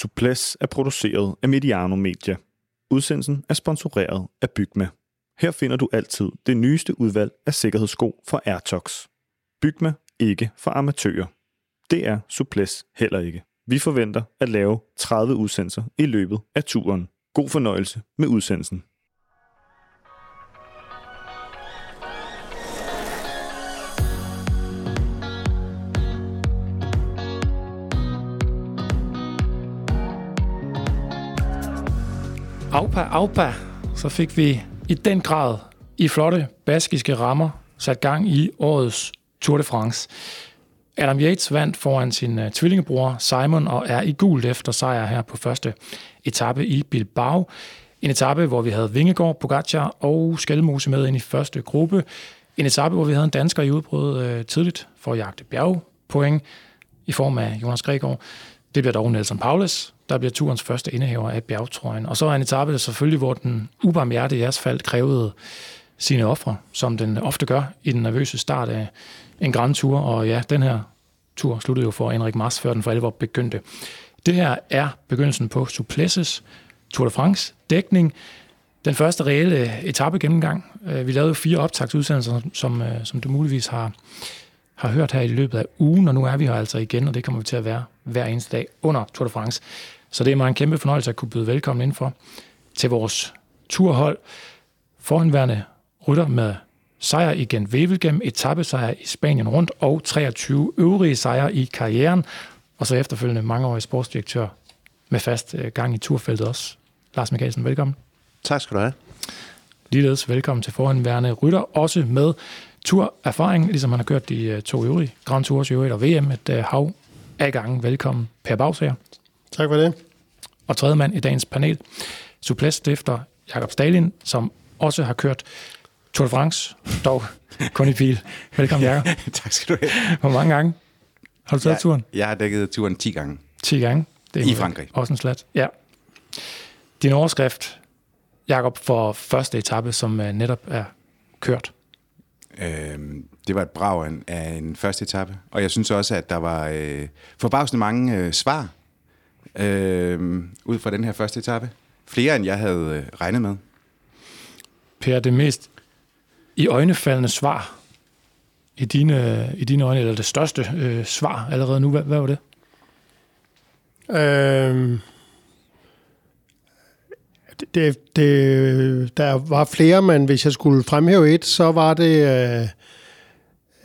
Suples er produceret af Mediano Media. Udsendelsen er sponsoreret af Bygma. Her finder du altid det nyeste udvalg af sikkerhedssko fra Airtox. Bygma ikke for amatører. Det er Suples heller ikke. Vi forventer at lave 30 udsendelser i løbet af turen. God fornøjelse med udsendelsen. Aupa, aupa, så fik vi i den grad i flotte baskiske rammer sat gang i årets Tour de France. Adam Yates vandt foran sin uh, tvillingebror Simon og er i gult efter sejr her på første etape i Bilbao. En etape, hvor vi havde Vingegaard, Pogacar og Skelmose med ind i første gruppe. En etape, hvor vi havde en dansker i udbrud uh, tidligt for at jagte bjergpoint i form af Jonas Gregor. Det bliver dog Nelson Paulus, der bliver turens første indehaver af bjergtrøjen. Og så er en etape selvfølgelig, hvor den ubarmhjertige asfalt krævede sine ofre, som den ofte gør i den nervøse start af en Grand Tour. Og ja, den her tur sluttede jo for Henrik Mars, før den for alvor begyndte. Det her er begyndelsen på Suplesses Tour de France dækning. Den første reelle etape gennemgang. Øh, vi lavede fire optagsudsendelser, som, øh, som du muligvis har, har hørt her i løbet af ugen, og nu er vi her altså igen, og det kommer vi til at være hver eneste dag under Tour de France. Så det er mig en kæmpe fornøjelse at kunne byde velkommen indenfor til vores turhold. Forhenværende rytter med sejr i Gent Wevelgem, etappesejr i Spanien rundt og 23 øvrige sejre i karrieren. Og så efterfølgende mangeårig sportsdirektør med fast øh, gang i turfeltet også. Lars Mikkelsen, velkommen. Tak skal du have. Ligeledes velkommen til forhenværende rytter, også med turerfaring, ligesom han har kørt de øh, to øvrige Grand Tours i øvrigt og VM, et øh, hav af gangen. Velkommen, Per Bagsager. Tak for det. Og tredje mand i dagens panel, Suples stifter Jakob Stalin, som også har kørt Tour de France, dog kun i bil. Velkommen, Jakob. tak skal du have. Hvor mange gange har du taget jeg, turen? Jeg har dækket turen 10 gange. 10 gange. Det er I Frankrig. Også en slat. Ja. Din overskrift, Jakob, for første etape, som uh, netop er kørt. Øhm, det var et brag af en, af en første etape, og jeg synes også, at der var øh, forbavsende mange øh, svar øh, ud fra den her første etape. Flere, end jeg havde øh, regnet med. Per, det mest i øjnefaldende svar i dine, i dine øjne, eller det største øh, svar allerede nu, hvad, hvad var det? Øhm, det, det, der var flere, men hvis jeg skulle fremhæve et, så var det øh,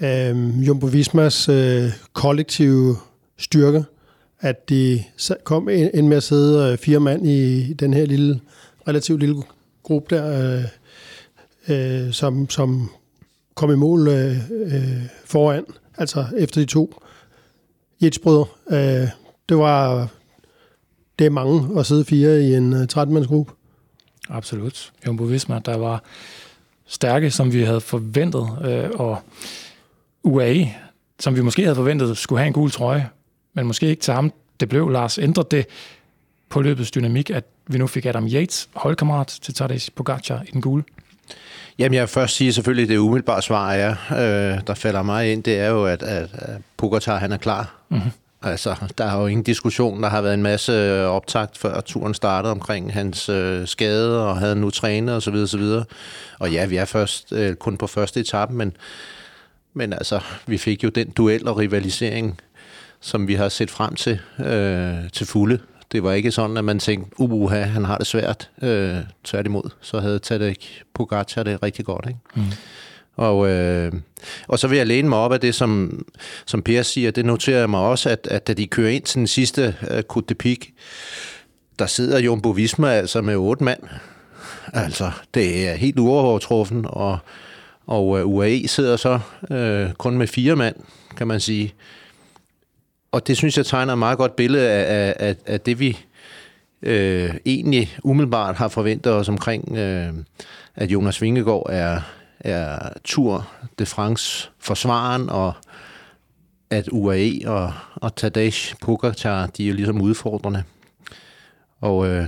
øh, Jumbo Vismas øh, kollektive styrke, at de kom ind med at sidde øh, fire mand i den her lille, relativt lille gruppe der, øh, øh, som, som kom i mål øh, øh, foran, altså efter de to jetsbrødre. Øh, det var det er mange at sidde fire i en øh, 13-mandsgruppe. Absolut. Jumbo Visma, der var stærke, som vi havde forventet, øh, og UAE, som vi måske havde forventet, skulle have en gul trøje, men måske ikke til ham. Det blev, Lars, ændret det på løbets dynamik, at vi nu fik Adam Yates, holdkammerat til Tadej Pogacar i den gule? Jamen jeg vil først sige selvfølgelig, at det umiddelbare svar er, øh, der falder mig ind, det er jo, at, at, at Pogacar han er klar. Mm-hmm. Altså, der er jo ingen diskussion. Der har været en masse optakt, før turen startede omkring hans øh, skade, og havde nu trænet osv. Og, så videre, så videre. og ja, vi er først øh, kun på første etape, men, men altså, vi fik jo den duel og rivalisering, som vi har set frem til øh, til fulde. Det var ikke sådan, at man tænkte, uha, han har det svært. Øh, tværtimod, så havde Tadej Pogacar det rigtig godt. Ikke? Mm. Og, øh, og så vil jeg læne mig op af det, som, som Per siger. Det noterer jeg mig også, at, at da de kører ind til den sidste uh, Côte de Pic, der sidder Jumbo Visma altså med otte mand. Altså, det er helt uovertruffen, og, og uh, UAE sidder så uh, kun med fire mand, kan man sige. Og det synes jeg tegner et meget godt billede af, af, af, af det, vi øh, egentlig umiddelbart har forventet os omkring, øh, at Jonas Vingegaard er, er Tour de France forsvaren, og at UAE og, og Tadej Pogacar, de er jo ligesom udfordrende. Og øh,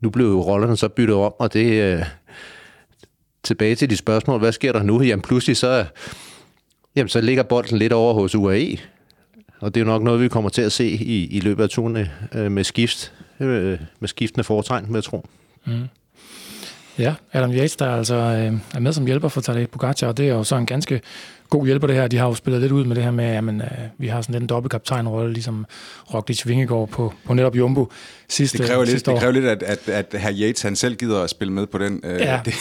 nu blev jo rollerne så byttet om, og det øh, tilbage til de spørgsmål, hvad sker der nu? Jamen pludselig så, jamen, så ligger bolden lidt over hos UAE, og det er jo nok noget, vi kommer til at se i, i løbet af turen øh, med skift, øh, med skiftende foretegn, med jeg tro. Mm. Ja, Adam Yates, der altså øh, er med som hjælper for Tadej Pogacar, og det er jo så en ganske god hjælper det her. De har jo spillet lidt ud med det her med, at øh, vi har sådan lidt en dobbeltkaptajnrolle, ligesom Roglic Vingegaard på, på netop Jumbo sidste, det kræver lidt, sidste år. Det kræver lidt, at, at, at herr Yates han selv gider at spille med på den. Øh, Ja. Det,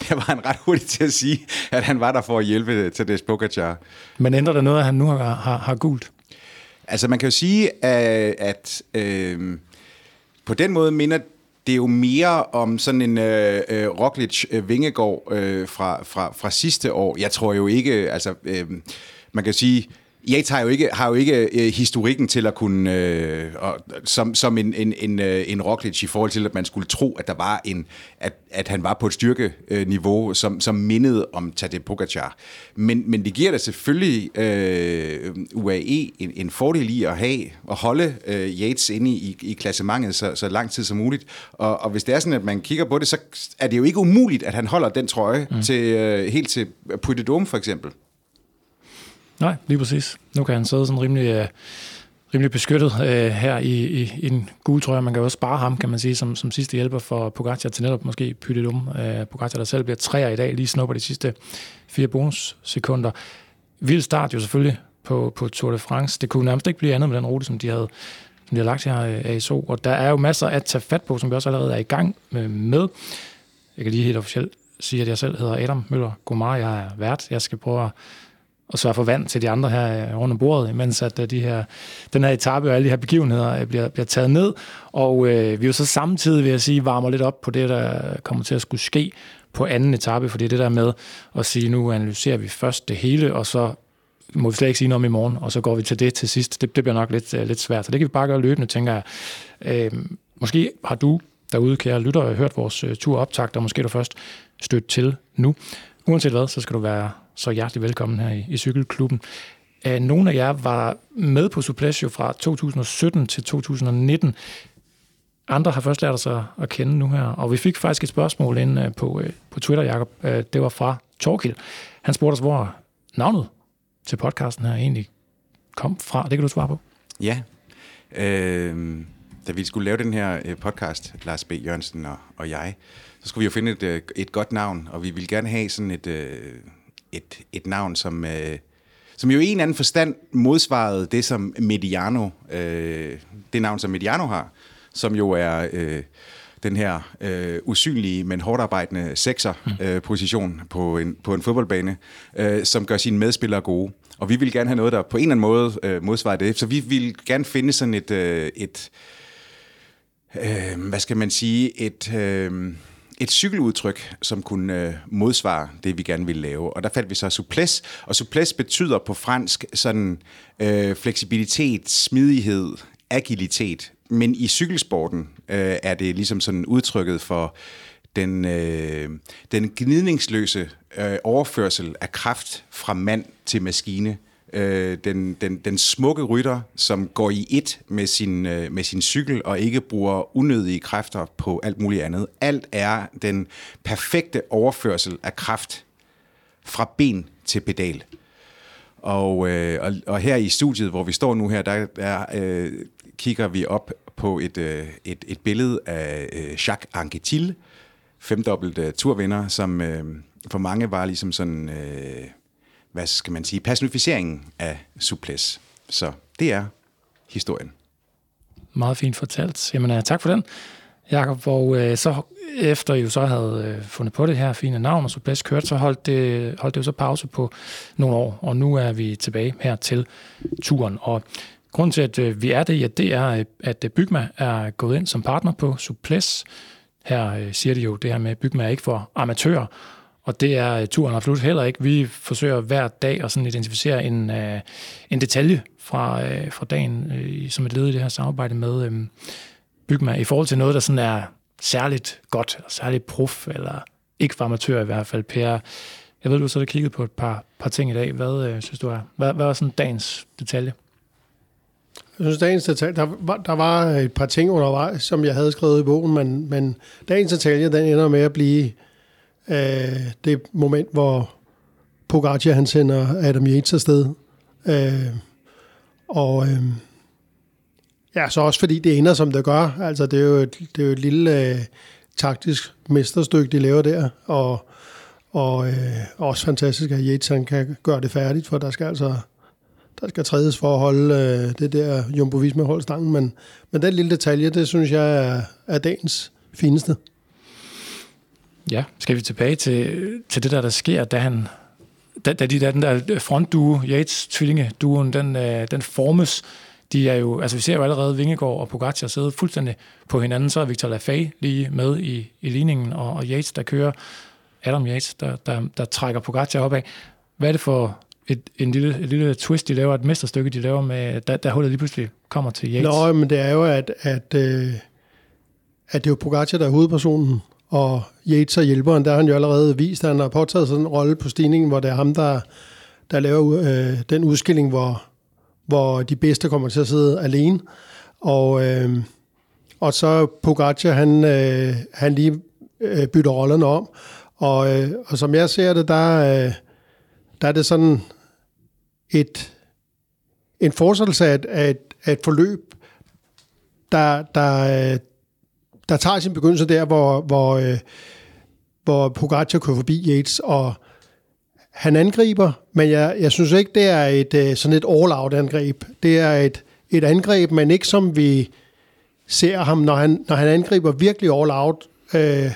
det var han ret hurtigt til at sige, at han var der for at hjælpe til det Pogacar. Men ændrer det noget, at han nu har, har, har gult? Altså man kan jo sige, at, at øh, på den måde minder det er jo mere om sådan en øh, øh, Roglic-Vingegård øh, øh, fra, fra, fra sidste år. Jeg tror jo ikke, altså øh, man kan sige, Yates har jo ikke, har jo ikke øh, historikken til at kunne, øh, og, som, som en, en, en, øh, en Roglic i forhold til, at man skulle tro, at der var en, at, at han var på et styrkeniveau, som, som mindede om Tadej Pogacar. Men, men det giver da selvfølgelig øh, UAE en, en fordel i at have, at holde øh, Yates inde i, i klassementet så, så lang tid som muligt. Og, og hvis det er sådan, at man kigger på det, så er det jo ikke umuligt, at han holder den trøje mm. til, øh, helt til Puy de Dôme for eksempel. Nej, lige præcis. Nu kan han sidde sådan rimelig, øh, rimelig beskyttet øh, her i, i, i en gul trøje. Man kan jo også spare ham, kan man sige, som, som sidste hjælper for Pogacar til netop måske Pytidum. Øh, Pogacar, der selv bliver træer i dag, lige snupper de sidste fire bonussekunder. Vild start jo selvfølgelig på, på Tour de France. Det kunne nærmest ikke blive andet med den rute, som de havde, som de har lagt her øh, ASO. Og der er jo masser at tage fat på, som vi også allerede er i gang øh, med. Jeg kan lige helt officielt sige, at jeg selv hedder Adam Møller Gomar. Jeg er vært. Jeg skal prøve at og sørge for vand til de andre her øh, rundt om bordet, mens at øh, de her, den her etape og alle de her begivenheder øh, bliver, bliver taget ned. Og øh, vi jo så samtidig, vil jeg sige, varmer lidt op på det, der kommer til at skulle ske på anden etape, fordi det der med at sige, nu analyserer vi først det hele, og så må vi slet ikke sige noget om i morgen, og så går vi til det til sidst. Det, det bliver nok lidt, uh, lidt svært, så det kan vi bare gøre løbende, tænker jeg. Øh, måske har du derude, kære lytter, hørt vores uh, tur optagt, og måske er du først stødt til nu. Uanset hvad, så skal du være så hjertelig velkommen her i, i Cykelklubben. Øh, uh, nogle af jer var med på Supplesio fra 2017 til 2019. Andre har først lært sig at, at kende nu her, og vi fik faktisk et spørgsmål ind øh, på, øh, på Twitter, Jacob. Det var fra Torkild. Han spurgte os, hvor navnet til podcasten her egentlig kom fra. Det kan du svare på. Ja. Øh, da vi skulle lave den her podcast, Lars B. Jørgensen og, og jeg, så skulle vi jo finde et, et godt navn, og vi ville gerne have sådan et, øh, et, et navn, som, øh, som jo i en anden forstand modsvarede det, som Mediano, øh, det navn, som Mediano har, som jo er øh, den her øh, usynlige, men hårdt arbejdende sekser-position øh, på, en, på en fodboldbane, øh, som gør sine medspillere gode. Og vi vil gerne have noget, der på en eller anden måde øh, modsvarer det. Så vi vil gerne finde sådan et, øh, et øh, hvad skal man sige, et, øh, et cykeludtryk, som kunne øh, modsvare det, vi gerne ville lave. Og der fandt vi så souplesse, og souplesse betyder på fransk sådan øh, fleksibilitet, smidighed, agilitet. Men i cykelsporten øh, er det ligesom sådan udtrykket for den, øh, den gnidningsløse øh, overførsel af kraft fra mand til maskine. Øh, den, den, den smukke rytter, som går i et med sin, øh, med sin cykel og ikke bruger unødige kræfter på alt muligt andet. Alt er den perfekte overførsel af kraft fra ben til pedal. Og, øh, og, og her i studiet, hvor vi står nu her, der, der øh, kigger vi op på et, øh, et, et billede af øh, Jacques Anquetil, femdobbelt øh, turvinder, som øh, for mange var ligesom sådan, øh, hvad skal man sige, personificeringen af Suples. Så det er historien. Meget fint fortalt. Jamen, øh, tak for den, Jakob. Og øh, så efter I jo så havde øh, fundet på det her fine navn, og Suples kørt, så holdt det, holdt det jo så pause på nogle år, og nu er vi tilbage her til turen. Og grunden til, at øh, vi er det, ja, det er, øh, at øh, Bygma er gået ind som partner på Suples. Her øh, siger de jo det her med, at Bygma er ikke for amatører, og det er øh, turen absolut heller ikke. Vi forsøger hver dag at sådan identificere en, uh, en detalje fra, uh, fra dagen uh, som et led i det her samarbejde med um, Bygma i forhold til noget, der sådan er særligt godt, eller særligt prof, eller ikke for amatører i hvert fald. Per, jeg ved, du så har kigget på et par, par ting i dag. Hvad uh, synes du er? Hvad, hvad er sådan dagens detalje? Jeg synes, dagens detalje, der var, der var et par ting undervejs, som jeg havde skrevet i bogen, men, men dagens detalje, den ender med at blive øh, det moment, hvor Pogacar han sender Adam Yates afsted. Øh, og øh, ja, så også fordi det ender, som det gør. Altså, det er jo et, det er jo et lille øh, taktisk mesterstykke, de laver der, og, og øh, også fantastisk, at Yates han kan gøre det færdigt, for der skal altså der skal trædes for at holde øh, det der Jumbo Visma holdstangen, men, men den lille detalje, det synes jeg er, er dagens fineste. Ja, skal vi tilbage til, til det der, der sker, da han da, da de der, den der frontduo, Yates tvillinge-duoen, den, øh, den formes, de er jo, altså vi ser jo allerede Vingegaard og Pogacar sidde fuldstændig på hinanden, så er Victor Lafay lige med i, i ligningen, og, og Yates, der kører, Adam Yates, der, der, der trækker Pogacar opad. Hvad er det for et, en lille, et lille twist, de laver, et mesterstykke, de laver med, da, da hullet lige pludselig kommer til Yates? Nå, men det er jo, at, at, øh, at det er jo Pogacar, der er hovedpersonen, og Yates og hjælperen, der har han jo allerede vist, at han har påtaget sådan en rolle på stigningen, hvor det er ham, der, der laver øh, den udskilling, hvor, hvor de bedste kommer til at sidde alene. Og, øh, og så Pogacar, han, øh, han lige øh, bytter rollerne om. Og, øh, og som jeg ser det, der, øh, der er det sådan et, en fortsættelse af et, af et, af et forløb, der, der, øh, der tager sin begyndelse der, hvor, hvor, øh, hvor Pogacar kører forbi Yates, og han angriber, men jeg, jeg synes ikke, det er et øh, sådan et all-out angreb. Det er et, et angreb, men ikke som vi ser ham, når han, når han angriber virkelig all-out, øh,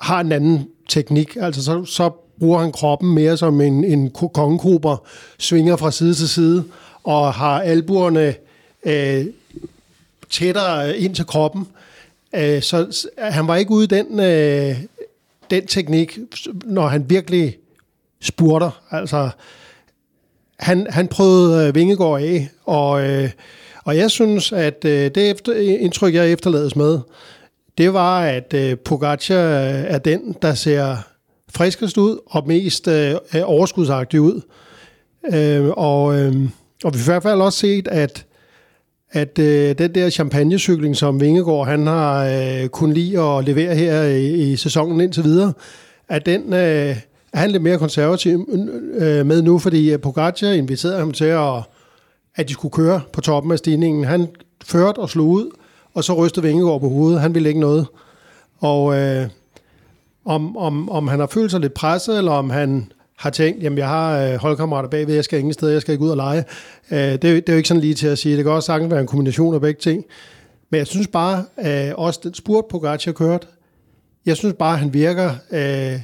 har en anden teknik. Altså så, så bruger han kroppen mere som en, en kongekrober, svinger fra side til side, og har albuerne øh, tættere ind til kroppen. Øh, Øh, så han var ikke ude i den, øh, den teknik, når han virkelig spurter. Altså, han, han prøvede øh, Vingegård af, og, øh, og jeg synes, at øh, det efter, indtryk, jeg efterlades med, det var, at øh, Pogacar er den, der ser friskest ud og mest øh, overskudsagtig ud. Øh, og, øh, og vi har i hvert fald også set, at at øh, den der champagnecykling, som Vingegaard han har øh, kun lide at levere her i, i sæsonen indtil videre, at den øh, er han lidt mere konservativ øh, øh med nu, fordi øh, Pogacar inviterede ham til, at, at de skulle køre på toppen af stigningen. Han førte og slog ud, og så rystede Vingegaard på hovedet. Han ville ikke noget. Og øh, om, om, om han har følt sig lidt presset, eller om han har tænkt, jamen jeg har øh, holdkammerater bagved, jeg skal ingen sted, jeg skal ikke ud og lege. Øh, det, det er jo ikke sådan lige til at sige. Det kan også sagtens være en kombination af begge ting. Men jeg synes bare, øh, også den spurt Pogacar kørt, jeg synes bare, han virker øh,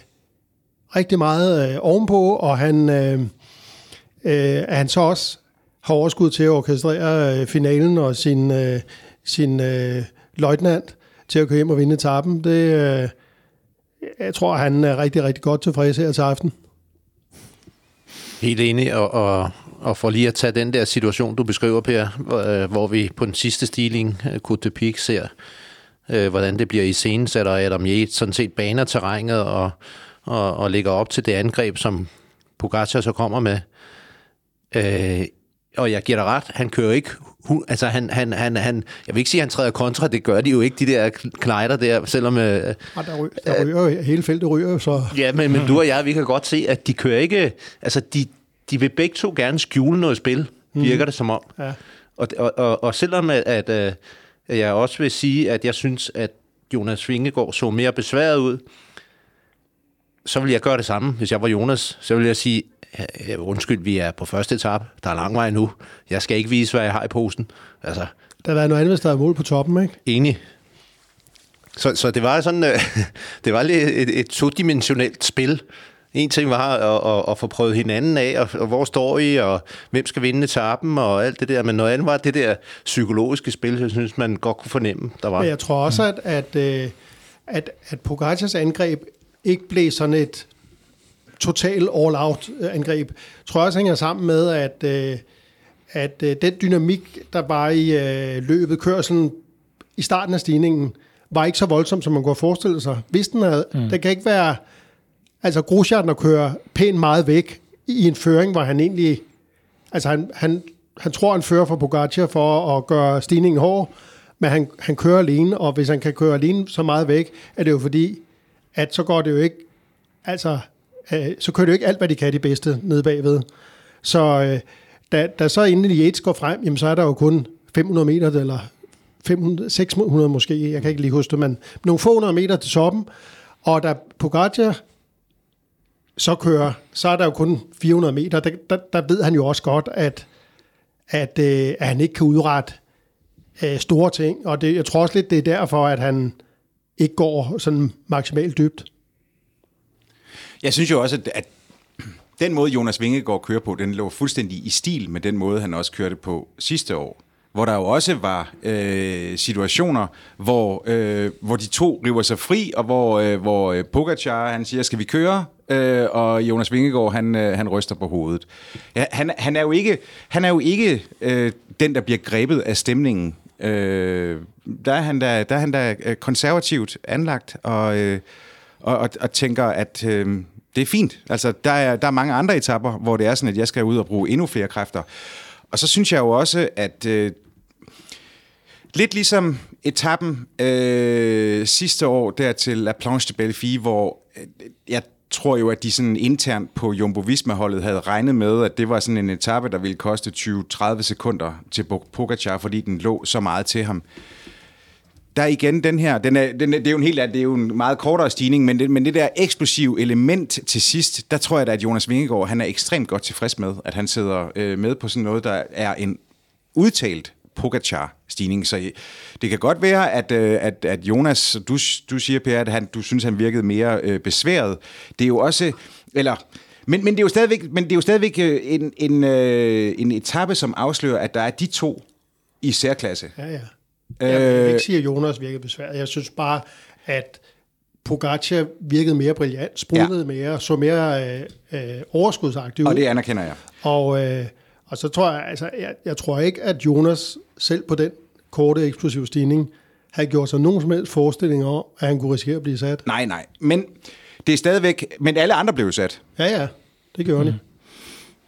rigtig meget øh, ovenpå, og han, øh, øh, han så også har overskud til at orkestrere øh, finalen og sin, øh, sin øh, løjtnant til at køre hjem og vinde etappen. Det, øh, jeg tror, han er rigtig, rigtig godt tilfreds her til aften. Helt enig, og, og, og for lige at tage den der situation, du beskriver, Per, hvor, øh, hvor vi på den sidste stigning, øh, Côte de Pique, ser, øh, hvordan det bliver i scenen, sætter Adam Yates sådan set baner terrænet og, og, og lægger op til det angreb, som Pogacar så kommer med. Øh, og jeg giver dig ret, han kører ikke hun, altså han, han, han, han, jeg vil ikke sige, at han træder kontra, det gør de jo ikke, de der knejder der, selvom... Øh, der, ryger, der ryger jo, hele feltet ryger så... Ja, men, men du og jeg, vi kan godt se, at de kører ikke... Altså, de, de vil begge to gerne skjule noget spil, mhm. virker mm. det som om. Ja. Og, og, og, og selvom at, at, at øh, jeg også vil sige, at jeg synes, at Jonas Vingegaard så mere besværet ud, så vil jeg gøre det samme, hvis jeg var Jonas. Så vil jeg sige, undskyld, vi er på første etap, der er lang vej nu. Jeg skal ikke vise, hvad jeg har i posen. Altså, der er noget andet, hvis der er mål på toppen, ikke? Enig. Så, så det var sådan, øh, det var lidt et, et todimensionelt spil. En ting var at, at, at få prøvet hinanden af, og, og hvor står I, og hvem skal vinde etappen, og alt det der. Men noget andet var det der psykologiske spil, jeg synes, man godt kunne fornemme, der var. Men jeg tror også, at, at, øh, at, at Pogacars angreb ikke blev sådan et total all-out angreb, tror jeg også hænger sammen med, at, øh, at øh, den dynamik, der var i øh, løbet, kørselen i starten af stigningen, var ikke så voldsom, som man kunne forestille sig. Hvis den havde, mm. det kan ikke være, altså Grosjean at køre pænt meget væk i en føring, hvor han egentlig, altså han, han, han tror, han fører for Pogacar for at gøre stigningen hård, men han, han kører alene, og hvis han kan køre alene så meget væk, er det jo fordi, at så går det jo ikke, altså øh, så kører det jo ikke alt, hvad de kan de bedste nede bagved. Så øh, da, da så inden Yates går frem, jamen så er der jo kun 500 meter, eller 500, 600 måske, jeg kan ikke lige huske det, men nogle få hundrede meter til toppen, og da Pogacar så kører, så er der jo kun 400 meter. Der, der, der ved han jo også godt, at, at, øh, at han ikke kan udrette øh, store ting, og det, jeg tror også lidt, det er derfor, at han ikke går sådan maksimalt dybt. Jeg synes jo også, at, at den måde, Jonas Vingegaard kører på, den lå fuldstændig i stil med den måde, han også kørte på sidste år. Hvor der jo også var øh, situationer, hvor, øh, hvor de to river sig fri, og hvor, øh, hvor øh, Pogacar han siger, skal vi køre? Øh, og Jonas Vingegaard han, øh, han ryster på hovedet. Ja, han, han er jo ikke, han er jo ikke øh, den, der bliver grebet af stemningen. Øh, der, er han da, der er han der øh, konservativt anlagt, og, øh, og, og, og tænker, at... Øh, det er fint. Altså, der er, der er mange andre etapper, hvor det er sådan, at jeg skal ud og bruge endnu flere kræfter. Og så synes jeg jo også, at øh, lidt ligesom etappen øh, sidste år der til La Planche de Belleville, hvor øh, jeg tror jo, at de sådan internt på Jumbo Visma-holdet havde regnet med, at det var sådan en etape, der ville koste 20-30 sekunder til Pogacar, fordi den lå så meget til ham der er igen den her, den er, den er, det er jo en helt det er jo en meget kortere stigning, men det, men det der eksplosive element til sidst, der tror jeg da, at Jonas Vingegaard, han er ekstremt godt tilfreds med, at han sidder øh, med på sådan noget, der er en udtalt Pogacar-stigning. Så øh, det kan godt være, at, øh, at, at Jonas, du, du siger, Per, at han, du synes, han virkede mere øh, besværet. Det er jo også, eller... Men, men, det er jo stadigvæk, men det er jo stadigvæk øh, en, en, øh, en etape, som afslører, at der er de to i særklasse. Ja, ja. Jeg vil ikke sige, at Jonas virkede besværet. Jeg synes bare, at Pogacar virkede mere brillant, sprudlede ja. mere, så mere øh, øh, overskudsagtig ud. Og det anerkender jeg. Og, øh, og så tror jeg, altså, jeg, jeg tror ikke, at Jonas selv på den korte eksplosive stigning havde gjort sig nogen som helst forestilling om, at han kunne risikere at blive sat. Nej, nej. Men det er stadigvæk... Men alle andre blev sat. Ja, ja. Det gjorde mm. de.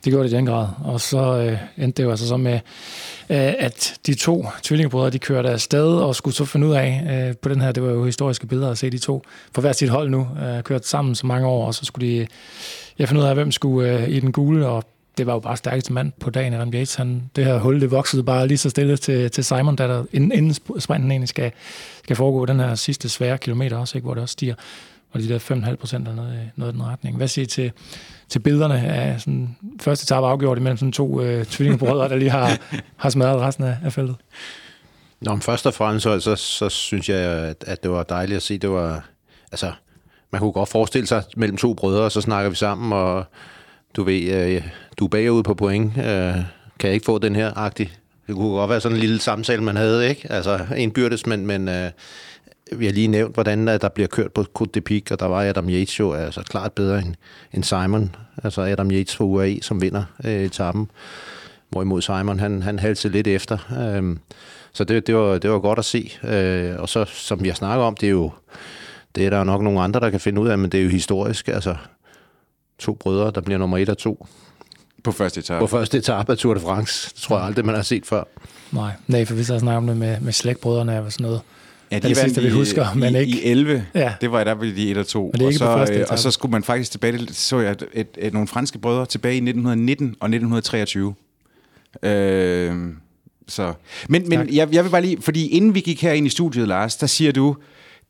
Det gjorde det i den grad. Og så øh, endte det jo altså så med, øh, at de to tvillingebrødre, de kørte afsted og skulle så finde ud af øh, på den her, det var jo historiske billeder at se de to for hver sit hold nu, øh, kørt sammen så mange år, og så skulle de ja, finde ud af, hvem skulle øh, i den gule, og det var jo bare stærkeste mand på dagen, Adam Yates. Han, det her hul, det voksede bare lige så stille til, til Simon, da der, inden, inden sprinten egentlig skal, skal foregå den her sidste svære kilometer også, ikke, hvor det også stiger og de der 5,5 procent eller noget, øh, noget i den retning. Hvad siger I til, til billederne af sådan, første tab afgjort imellem sådan to øh, tvillingebrødre, der lige har, har smadret resten af, af feltet? Nå, men først og fremmest så, så, så synes jeg, at, at det var dejligt at se. Det var, altså, man kunne godt forestille sig mellem to brødre, og så snakker vi sammen, og du ved, øh, du er bagud på point. Øh, kan jeg ikke få den her agtig? Det kunne godt være sådan en lille samtale, man havde, ikke? Altså, en byrdes, men, men øh, vi har lige nævnt, hvordan der bliver kørt på Côte de Pic, og der var Adam Yates jo altså klart bedre end, end Simon. Altså Adam Yates fra UAE, som vinder øh, etappen. Hvorimod Simon, han, han hældte lidt efter. Øh, så det, det, var, det var godt at se. Øh, og så, som jeg snakker om, det er jo det er der nok nogle andre, der kan finde ud af, men det er jo historisk. Altså, to brødre, der bliver nummer et og to. På første etape. På første etape af Tour de France. Det tror jeg aldrig, man har set før. Nej, nej for vi så snakket om det med, med slægtbrødrene og sådan noget. Ja, de det sidste, vi husker, i, men ikke... I 11, ja. det var der ved de 1 og 2. Men det er og, så, øh, og så skulle man faktisk tilbage, så jeg et, et, et, nogle franske brødre tilbage i 1919 og 1923. Øh, så. Men, men jeg, jeg vil bare lige, fordi inden vi gik her ind i studiet, Lars, der siger du,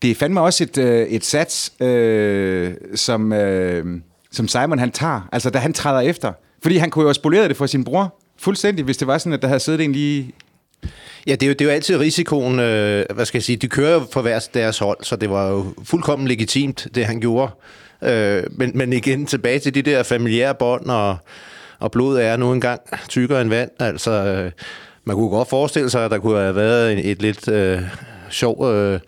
det er fandme også et, øh, et sats, øh, som, øh, som Simon han tager, altså da han træder efter. Fordi han kunne jo have spoleret det for sin bror, fuldstændig, hvis det var sådan, at der havde siddet en lige Ja, det er jo, det er jo altid risikoen, øh, hvad skal jeg sige, de kører jo for hver deres hold, så det var jo fuldkommen legitimt, det han gjorde. Øh, men, men igen, tilbage til de der familiære bånd, og, og blodet er nu engang tykkere end vand. Altså, øh, man kunne godt forestille sig, at der kunne have været et, et lidt øh, sjov øh,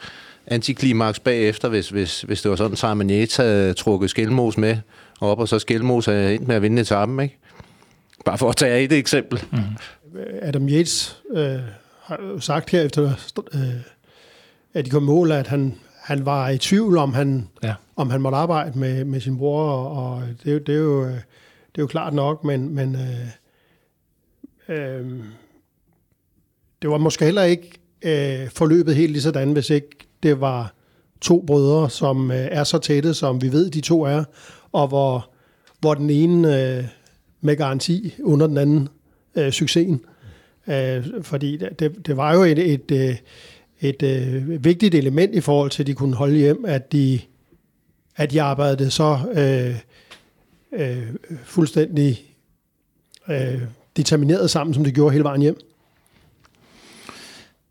antiklimaks bagefter, hvis, hvis, hvis det var sådan, at Simon Yates havde trukket Skelmos med op, og så Skelmos havde ind med at vinde etappen, ikke? Bare for at tage et eksempel. Mm. Adam Yates øh, har sagt her efter, øh, at de kom mål, at han, han var i tvivl om han, ja. om han måtte arbejde med, med sin bror, og, og det, det, er jo, det er jo klart nok, men, men øh, øh, det var måske heller ikke øh, forløbet helt lige sådan, hvis ikke det var to brødre, som øh, er så tætte, som vi ved, de to er, og hvor, hvor den ene øh, med garanti under den anden øh, succesen. Øh, fordi det, det var jo et, et, et, et øh, vigtigt element i forhold til, at de kunne holde hjem, at de, at de arbejdede så øh, øh, fuldstændig øh, determineret sammen, som de gjorde hele vejen hjem.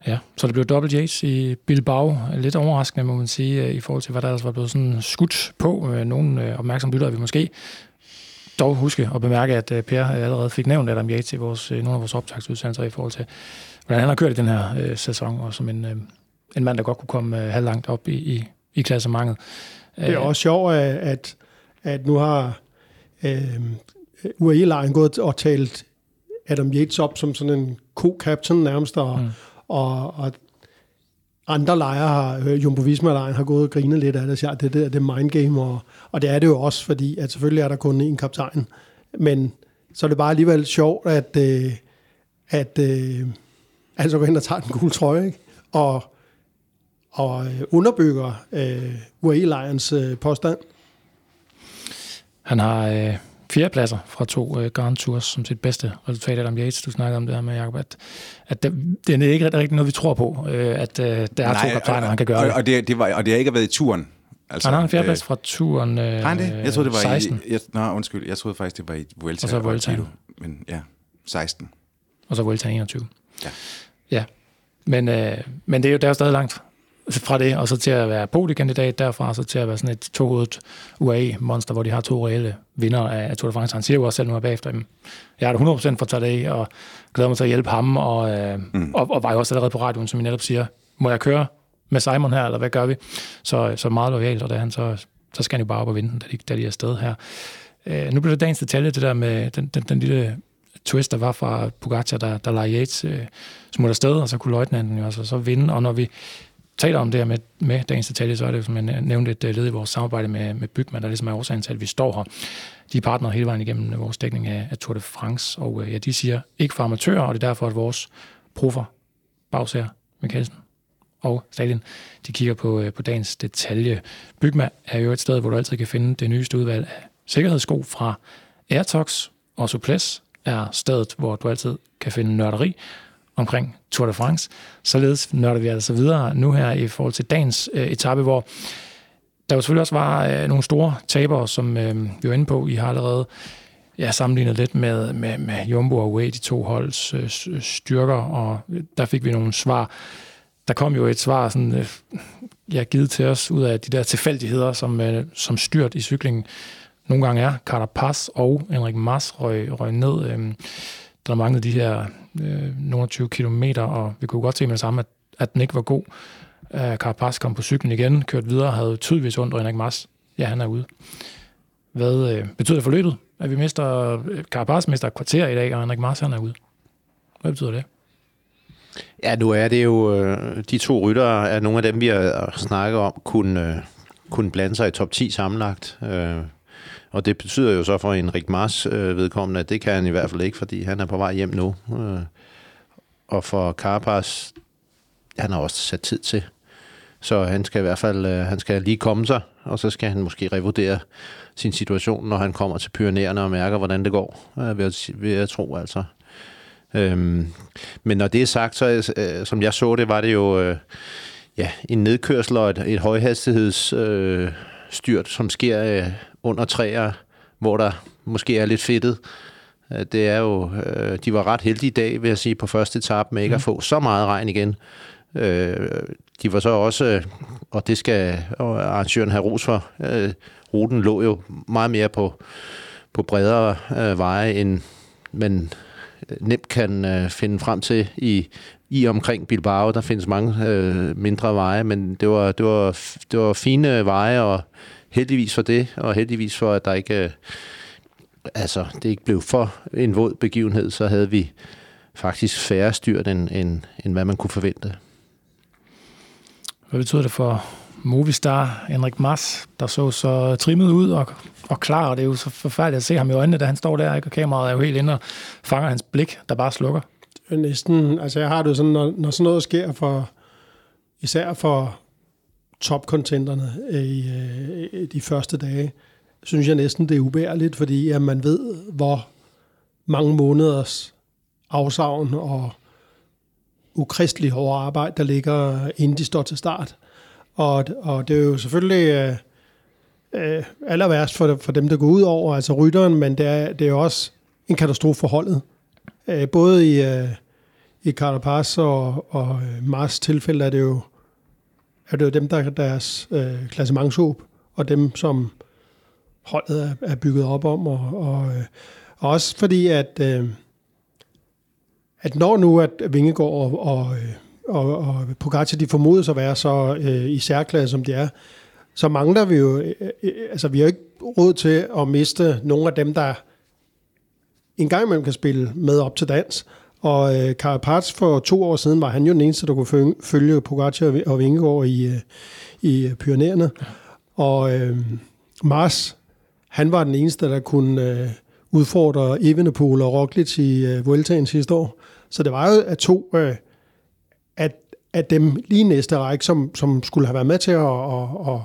Ja, så det blev dobbelt Yates i Bilbao. Lidt overraskende, må man sige, øh, i forhold til, hvad der ellers var blevet sådan skudt på. Øh, Nogle opmærksomme opmærksom lyttere vi måske dog huske at bemærke, at Per allerede fik nævnt Adam Yates i vores, nogle af vores optagsudsendelser i forhold til, hvordan han har kørt i den her øh, sæson, og som en, øh, en mand, der godt kunne komme øh, halvlangt op i, i, i klassementet. Det er også sjovt, at, at nu har øh, UAE-lejen gået og talt Adam Yates op som sådan en co-captain nærmest, og, mm. og, og andre lejre har, øh, Jumbo visma har gået og grinet lidt af det, siger, det, der, det er mindgame, og, og det er det jo også, fordi at selvfølgelig er der kun én kaptajn, men så er det bare alligevel sjovt, at, øh, at øh, altså går hen og tager den gule trøje, ikke? og og øh, underbygger øh, UAE-lejrens øh, påstand. Han har øh, fire pladser fra to øh, Grand Tours som sit bedste resultat. Adam Yates, du snakker om det her med, Jacob, at, at det, det er ikke rigtig noget, vi tror på, øh, at øh, der er Nej, to kaptajner, han kan gøre og, det. Og det, det, var, og det har ikke været i turen. Altså, han har en fjerdeplads øh, fra turen øh, han det? Jeg troede, det var 16. i... Jeg, nej, undskyld. Jeg troede faktisk, det var i Vuelta. Og så Vuelta. Men ja, 16. Og så Vuelta 21. Ja. Ja. Men, øh, men det er jo der er stadig langt fra det, og så til at være podiekandidat derfra, så til at være sådan et tohovedet UAE-monster, hvor de har to reelle vinder af Tour de France. Han siger jo også selv nu bagefter, at jeg er der 100% for Tadej, og glæder mig til at hjælpe ham, og, øh, mm. og, og var jo også allerede på radioen, som I netop siger, må jeg køre med Simon her, eller hvad gør vi? Så, så meget lojalt, og da han så, så skal han jo bare op og vinde, da de, da de er afsted her. Øh, nu bliver det dagens detalje, det der med den, den, den lille twist, der var fra Pogacar, der, der lader Yates øh, smutte afsted, og så kunne løjtnanten jo altså så vinde, og når vi taler om det her med, med dagens detalje, så er det, som jeg nævnte, et øh, led i vores samarbejde med, med Bygman, der ligesom er årsagen til, at vi står her. De er partnere hele vejen igennem vores dækning af, af Tour de France, og øh, ja, de siger ikke for amatører, og det er derfor, at vores profer, Bagsager, Mikkelsen og Stalin, de kigger på, øh, på dagens detalje. Bygma er jo et sted, hvor du altid kan finde det nyeste udvalg af sikkerhedssko fra Airtox, og Suples er stedet, hvor du altid kan finde nørderi, omkring Tour de France. Således nørder vi altså videre nu her i forhold til dagens øh, etape, hvor der jo selvfølgelig også var øh, nogle store tabere, som øh, vi var inde på. I har allerede ja, sammenlignet lidt med, med, med Jumbo og Way, de to holds øh, øh, styrker, og der fik vi nogle svar. Der kom jo et svar, sådan, øh, ja, givet til os ud af de der tilfældigheder, som, øh, som styrt i cyklingen nogle gange er. Carapaz og Henrik Mars røg, røg ned. Øh, der manglede de her øh, nogle 20 kilometer, og vi kunne godt se med det samme, at, at den ikke var god. Uh, Carapaz kom på cyklen igen, kørte videre, havde tydeligvis ondt, og Henrik Mars, ja, han er ude. Hvad øh, betyder det for løbet, at vi mister, øh, Carapaz mister et kvarter i dag, og Henrik Mars, han er ude? Hvad betyder det? Ja, nu er det jo, øh, de to ryttere er nogle af dem, vi har øh, snakket om, kunne, øh, kunne blande sig i top 10 sammenlagt. Øh, og det betyder jo så for Henrik Mars øh, vedkommende, at det kan han i hvert fald ikke, fordi han er på vej hjem nu. Øh, og for Carpas, han har også sat tid til. Så han skal i hvert fald øh, han skal lige komme sig, og så skal han måske revurdere sin situation, når han kommer til Pyreneerne og mærker, hvordan det går, øh, ved, at, ved at tro altså. Øhm, men når det er sagt, så øh, som jeg så det, var det jo øh, ja, en nedkørsel og et, et højhastighedsstyrt, øh, styrt, som sker øh, under træer, hvor der måske er lidt fedtet. Øh, det er jo, øh, de var ret heldige i dag, vil jeg sige, på første etape med ikke at mm. få så meget regn igen. Øh, de var så også, og det skal arrangøren have ros for, ruten lå jo meget mere på, på bredere veje, end man nemt kan finde frem til i, i omkring Bilbao. Der findes mange mindre veje, men det var, det var, det var fine veje, og heldigvis for det, og heldigvis for, at der ikke, øh, altså, det ikke blev for en våd begivenhed, så havde vi faktisk færre styrt, end, end, end hvad man kunne forvente. Hvad betyder det for Movistar, Henrik Mas, der så så trimmet ud og, og klar, og det er jo så forfærdeligt at se ham i øjnene, da han står der, ikke? og kameraet er jo helt inde og fanger hans blik, der bare slukker. Næsten, altså jeg har det sådan, når, når sådan noget sker for, især for topkontenterne øh, i, øh, i de første dage, synes jeg næsten, det er ubærligt, fordi at man ved, hvor mange måneders afsavn og ukristelig hårde arbejde, der ligger, inden de står til start. Og, og det er jo selvfølgelig øh, øh, aller værst for, for dem, der går ud over, altså rytteren, men det er, det er også en katastrofe for holdet. Øh, både i, øh, i Carapaz og, og øh, Mars tilfælde er det jo, at det jo dem, der er deres øh, klassementshåb, og dem, som holdet er, er bygget op om. Og, og, øh, og også fordi, at, øh, at når nu at Vingegaard og, og, øh, og, og Pogacar, de formodes at være så øh, i særklasse, som de er, så mangler vi jo, øh, øh, altså vi har jo ikke råd til at miste nogle af dem, der en gang imellem kan spille med op til dans. Og øh, Carapaz for to år siden var han jo den eneste, der kunne følge Pogacar og Vingegaard i, øh, i øh, Pyreneerne. Og øh, Mars, han var den eneste, der kunne øh, udfordre Evenepoel og Roglic i øh, Vueltaen sidste år. Så det var jo at to øh, at, at dem lige næste række, som, som skulle have været med til at, at, at,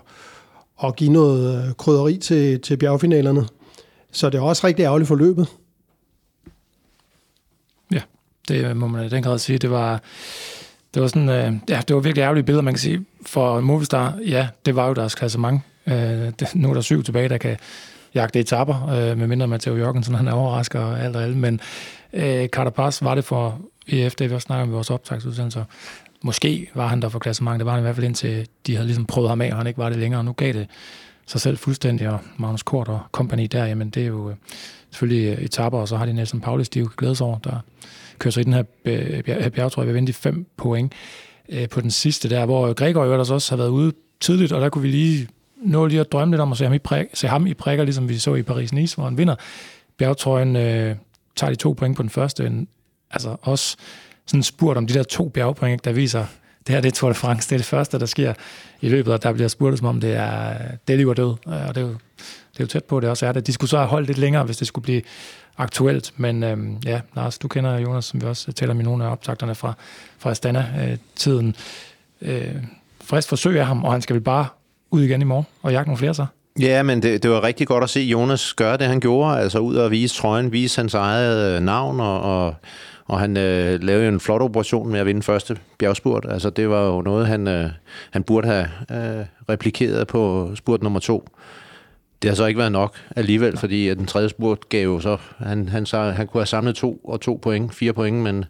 at give noget øh, krydderi til, til bjergfinalerne. Så det er også rigtig ærgerligt for løbet det må man i den grad sige. Det var, det var sådan, øh, ja, det var virkelig ærgerlige billeder, man kan sige. For Movistar, ja, det var jo deres klassement. Øh, det, nu er der syv tilbage, der kan jagte etapper, øh, medmindre Matteo Jørgensen han er overrasker og alt og alt. Men øh, Carapaz var det for EF, det vi også snakker om i vores optagsudsendelser. Måske var han der for klassement, det var han i hvert fald indtil de havde ligesom prøvet ham af, og han ikke var det længere, nu gav det sig selv fuldstændig, og Magnus Kort og kompagni der, jamen det er jo øh, selvfølgelig øh, etapper, og så har de Nelson Paulus, de jo glædes over, der kører så i den her øh, bjergetrøje ved at de fem point øh, på den sidste der, hvor Gregor jo ellers også har været ude tidligt, og der kunne vi lige nå lige at drømme lidt om at se ham i, præk, se ham i prikker, ligesom vi så i Paris-Nice, hvor han vinder bjergetrøjen, øh, tager de to point på den første. En, altså også sådan spurgt om de der to bjergpoint, der viser, det her det er Tour de France, det er det første, der sker i løbet, og der bliver spurgt som om det er, det er liv og død, og det er jo, det er jo tæt på, det også er det. De skulle så have holdt lidt længere, hvis det skulle blive aktuelt, men øhm, ja, Lars, du kender Jonas, som vi også taler med nogle af optagterne fra, fra Astana-tiden. Øh, frisk forsøg af ham, og han skal vel bare ud igen i morgen og jagte nogle flere så. Ja, men det, det var rigtig godt at se Jonas gøre det, han gjorde. Altså ud og vise trøjen, vise hans eget øh, navn, og, og, og han øh, lavede jo en flot operation med at vinde første bjergspurt. Altså det var jo noget, han, øh, han burde have øh, replikeret på spurt nummer to. Det har så ikke været nok alligevel, fordi at den tredje spurt gav jo så... Han, han, så, han kunne have samlet to og to point, fire point, men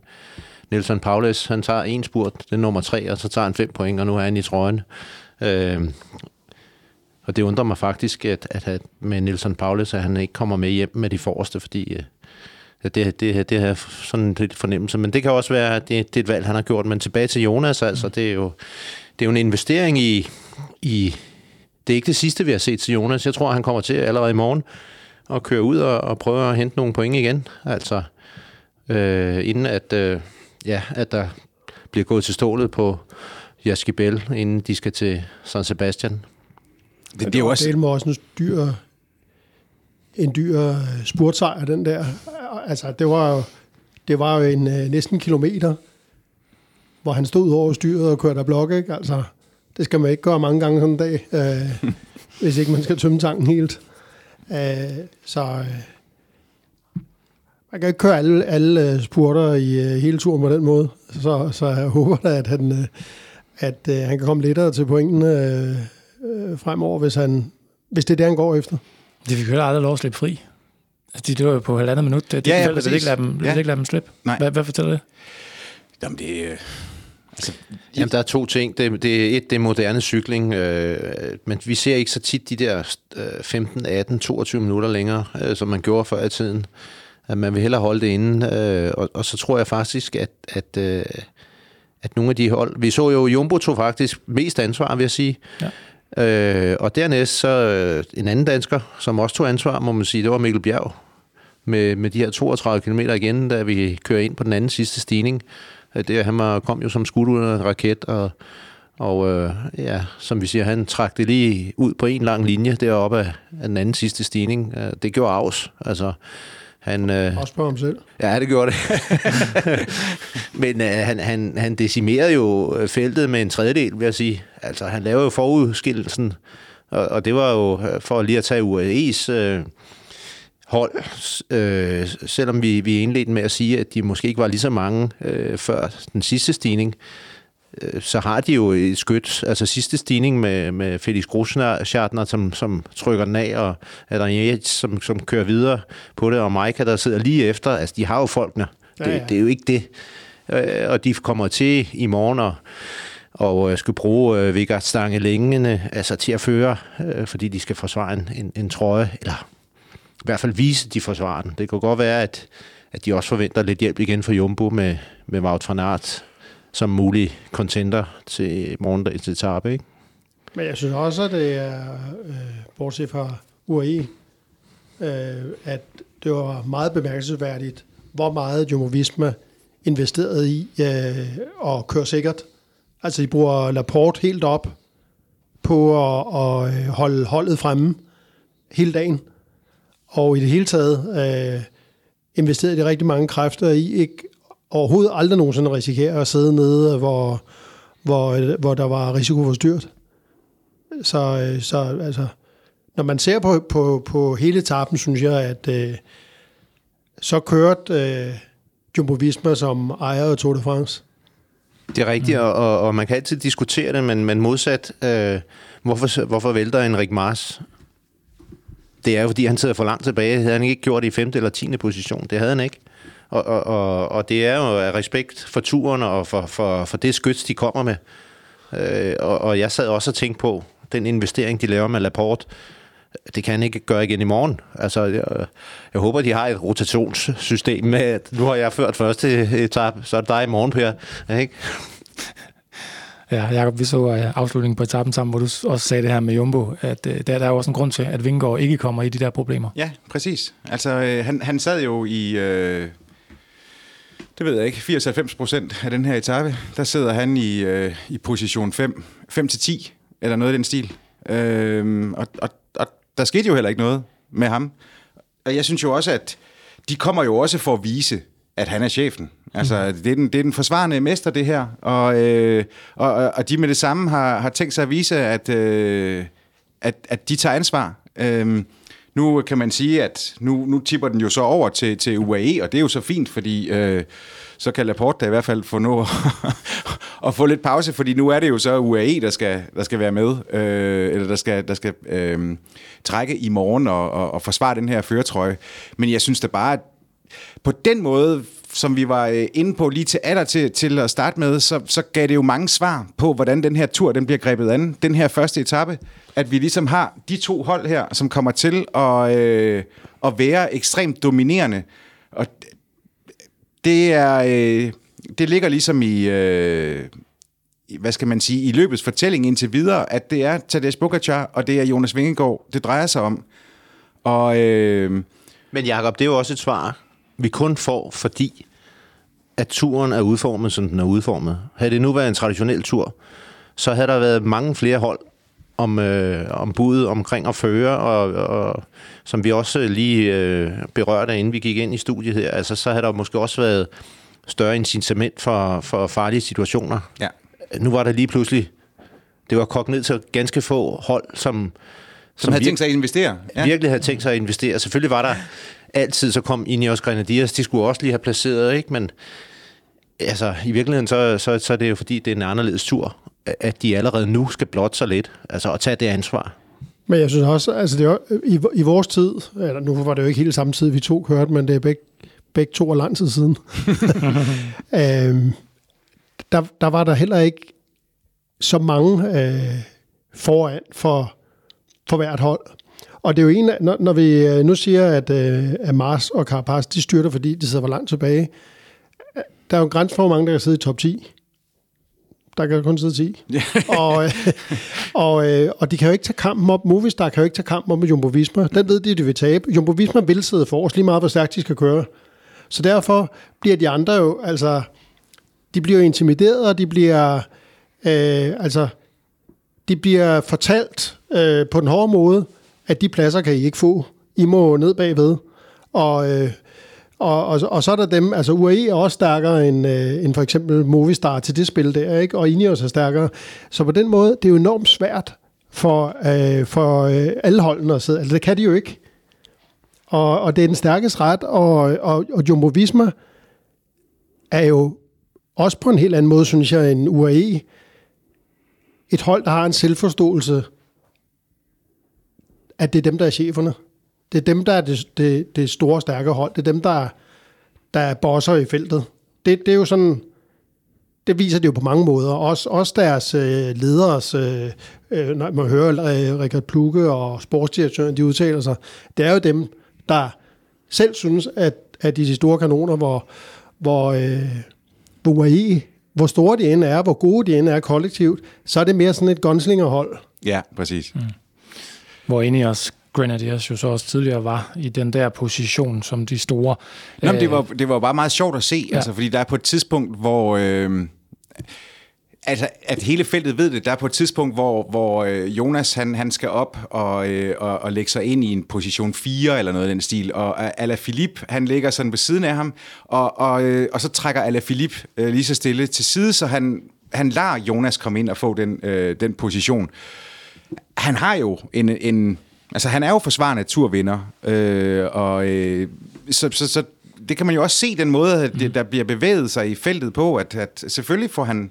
Nelson Paulus, han tager en spurt, det er nummer tre, og så tager han fem point, og nu er han i trøjen. Øh, og det undrer mig faktisk, at, at med Nelson Paulus, at han ikke kommer med hjem med de forreste, fordi øh, at det, det, det har sådan lidt fornemmelse. Men det kan også være, at det, det er et valg, han har gjort. Men tilbage til Jonas, altså, det er jo, det er jo en investering i, i... Det er ikke det sidste, vi har set til Jonas. Jeg tror, han kommer til allerede i morgen at køre ud og, og prøve at hente nogle point igen. Altså, øh, inden at, øh, ja, at der bliver gået til stålet på Jaskibel, inden de skal til San Sebastian. Det, det er jo også... Det er også en dyr, en dyr øh, spurtsejr, den der. Altså, det var jo, det var jo en øh, næsten kilometer, hvor han stod over styret og kørte af blok, ikke? Altså, det skal man ikke gøre mange gange sådan en dag, øh, hvis ikke man skal tømme tanken helt. Øh, så øh, man kan ikke køre alle, alle øh, spurter i øh, hele turen på den måde. Så, så jeg håber da, at han, øh, at øh, han kan komme lettere til pointen øh, øh, fremover, hvis, han, hvis det er det, han går efter. Det fik jo aldrig lov at slippe fri. Altså, de dør jo på halvandet minut. Det, ja, ja, vil ikke lade dem, ja. ikke lade dem slippe. Nej. Hvad, hvad fortæller det? Jamen, det... Altså, Jamen, der er to ting. Det, det er et, det er moderne cykling, øh, men vi ser ikke så tit de der øh, 15, 18, 22 minutter længere, øh, som man gjorde før i tiden. At man vil hellere holde det inde, øh, og, og så tror jeg faktisk, at, at øh, at nogle af de hold... Vi så jo, Jumbo tog faktisk mest ansvar, vil jeg sige. Ja. Øh, og dernæst så øh, en anden dansker, som også tog ansvar, må man sige, det var Mikkel Bjerg. Med, med de her 32 km igen, da vi kører ind på den anden sidste stigning. Øh, det, han var, kom jo som skud ud af raket, og, og øh, ja, som vi siger, han trak det lige ud på en lang linje deroppe af, af den anden sidste stigning. Øh, det gjorde afs. Altså, han, øh, Også på ham selv. Ja, det gjorde det. Men øh, han, han, han decimerede jo feltet med en tredjedel, vil jeg sige. Altså, han lavede jo forudskillelsen, og, og det var jo øh, for lige at tage UAE's øh, hold, øh, selvom vi, vi indledte med at sige, at de måske ikke var lige så mange øh, før den sidste stigning, øh, så har de jo et skyt. Altså sidste stigning med, med Felix Grosschartner, som, som trykker den af, og Adrian som, som kører videre på det, og Maika, der sidder lige efter. Altså, de har jo folkene. Det, ja, ja. det er jo ikke det. Øh, og de kommer til i morgen, og og øh, skal bruge øh, Vigard Stange længende altså til at føre, øh, fordi de skal forsvare en, en, en trøje, eller i hvert fald vise, at de forsvarer den. Det kan godt være, at, at de også forventer lidt hjælp igen fra Jumbo med, med Wout van Aert som mulig contender til morgendagens etape, ikke? Men jeg synes også, at det er, øh, bortset fra UAE, øh, at det var meget bemærkelsesværdigt, hvor meget Jumbo Visma investerede i øh, at køre sikkert. Altså, de bruger Laporte helt op på at, at øh, holde holdet fremme hele dagen. Og i det hele taget øh, investerede de rigtig mange kræfter i ikke overhovedet aldrig nogensinde risikere at sidde nede, hvor, hvor, hvor der var risiko for styrt. Så, øh, så altså, når man ser på, på, på hele etappen, synes jeg, at øh, så kørte øh, Jumbo Visma som ejer af Tour de France. Det er rigtigt, mm. og, og man kan altid diskutere det, men, men modsat, øh, hvorfor, hvorfor vælter Enrik Mars? Det er jo, fordi han sidder for langt tilbage. Havde han ikke gjort i 5. eller 10. position. Det havde han ikke. Og, og, og, og det er jo af respekt for turen og for, for, for det skyts, de kommer med. Øh, og, og jeg sad også og tænkte på, den investering, de laver med Laporte, det kan han ikke gøre igen i morgen. Altså, jeg, jeg håber, de har et rotationssystem med, at nu har jeg ført første etape, så er det dig i morgen, Per. Ikke? Ja, Jacob, vi så øh, afslutningen på etappen sammen, hvor du også sagde det her med Jumbo, at øh, der, der er også en grund til, at Vingegaard ikke kommer i de der problemer. Ja, præcis. Altså, øh, han, han sad jo i... Øh det ved jeg ikke, 80-90 procent af den her etape, der sidder han i, øh, i position 5, 5-10, eller noget i den stil. Øh, og, og, og der skete jo heller ikke noget med ham. Og jeg synes jo også, at de kommer jo også for at vise, at han er chefen. Altså, mm. det, er den, det er den forsvarende mester, det her. Og, øh, og, og de med det samme har, har tænkt sig at vise, at, øh, at, at de tager ansvar. Øh, nu kan man sige, at nu, nu tipper den jo så over til, til UAE, og det er jo så fint, fordi øh, så kan Laporte da i hvert fald få nå at få lidt pause, fordi nu er det jo så UAE, der skal, der skal være med, øh, eller der skal, der skal øh, trække i morgen og, og, og forsvare den her føretrøje. Men jeg synes da bare, at på den måde, som vi var øh, inde på lige til alder til, til at starte med, så, så gav det jo mange svar på, hvordan den her tur den bliver grebet an. Den her første etape, at vi ligesom har de to hold her, som kommer til at, øh, at være ekstremt dominerende. Og det er... Øh, det ligger ligesom i... Øh, hvad skal man sige, i løbets fortælling indtil videre, at det er Tadej Pogacar, og det er Jonas Vingegaard, det drejer sig om. Og, øh, Men Jacob, det er jo også et svar, vi kun får, fordi at turen er udformet, som den er udformet. Havde det nu været en traditionel tur, så havde der været mange flere hold om, øh, om budet omkring at føre, og, og som vi også lige øh, berørte, inden vi gik ind i studiet her, altså, så havde der måske også været større incitament for, for farlige situationer. Ja. Nu var der lige pludselig, det var kogt ned til ganske få hold, som... Som, som havde tænkt sig at investere. Ja. Virkelig havde tænkt sig at investere. Selvfølgelig var der altid, så kom Ineos Grenadiers, de skulle også lige have placeret, ikke? Men altså, i virkeligheden, så, så, så er det jo fordi, det er en anderledes tur, at de allerede nu skal blotte sig lidt, altså at tage det ansvar. Men jeg synes også, altså det er, i, i vores tid, eller nu var det jo ikke helt samme tid, vi to kørte, men det er begge, begge to og lang tid siden, øhm, der, der var der heller ikke så mange øh, foran for, for hvert hold. Og det er jo en når, når vi øh, nu siger, at, øh, at Mars og Carapaz, de styrter, fordi de sidder for langt tilbage, der er jo en grænse for, hvor mange der kan sidde i top 10. Der kan kun sidde 10. og, øh, og, og de kan jo ikke tage kampen op. Movistar kan jo ikke tage kampen op med Jumbo Visma. Den ved de, de vil tabe. Jumbo Visma vil sidde for os lige meget, hvor stærkt de skal køre. Så derfor bliver de andre jo, altså, de bliver intimideret, og de bliver, øh, altså, de bliver fortalt øh, på den hårde måde, at de pladser kan I ikke få. I må ned bagved. Og, øh, og, og, og så er der dem, altså UAE er også stærkere end, øh, end for eksempel Movistar til det spil der, ikke? og Ineos er stærkere. Så på den måde, det er jo enormt svært for, øh, for øh, alle holdene at sidde. Altså det kan de jo ikke. og, og det er den stærkeste ret, og, og, og Jumbo Visma er jo også på en helt anden måde, synes jeg, end UAE. Et hold, der har en selvforståelse, at det er dem, der er cheferne. Det er dem, der er det, det, det store, stærke hold. Det er dem, der, der er bosser i feltet. Det, det er jo sådan, det viser det jo på mange måder. Også, også deres øh, leders, øh, øh, når man hører øh, Richard Plukke og sportsdirektøren, de udtaler sig, det er jo dem, der selv synes, at, at de, de store kanoner, hvor, hvor, øh, hvor UAE, hvor store de end er, hvor gode de end er kollektivt, så er det mere sådan et gunslingerhold. Ja, præcis. Mm. Hvor Ineos Grenadiers jo så også tidligere var i den der position som de store. Nå, men det, var, det var bare meget sjovt at se, ja. altså, fordi der er på et tidspunkt, hvor... Øh, Altså, at hele feltet ved det. Der er på et tidspunkt, hvor, hvor øh, Jonas han, han skal op og, øh, og, og lægge sig ind i en position 4 eller noget af den stil, og Ala Philippe, han ligger sådan ved siden af ham, og, og, øh, og så trækker Ala Philippe øh, lige så stille til side, så han, han lader Jonas komme ind og få den, øh, den position. Han har jo en, en altså han er jo forsvarende turvinder, øh, og øh, så, så, så det kan man jo også se den måde, at det, der bliver bevæget sig i feltet på, at, at selvfølgelig får han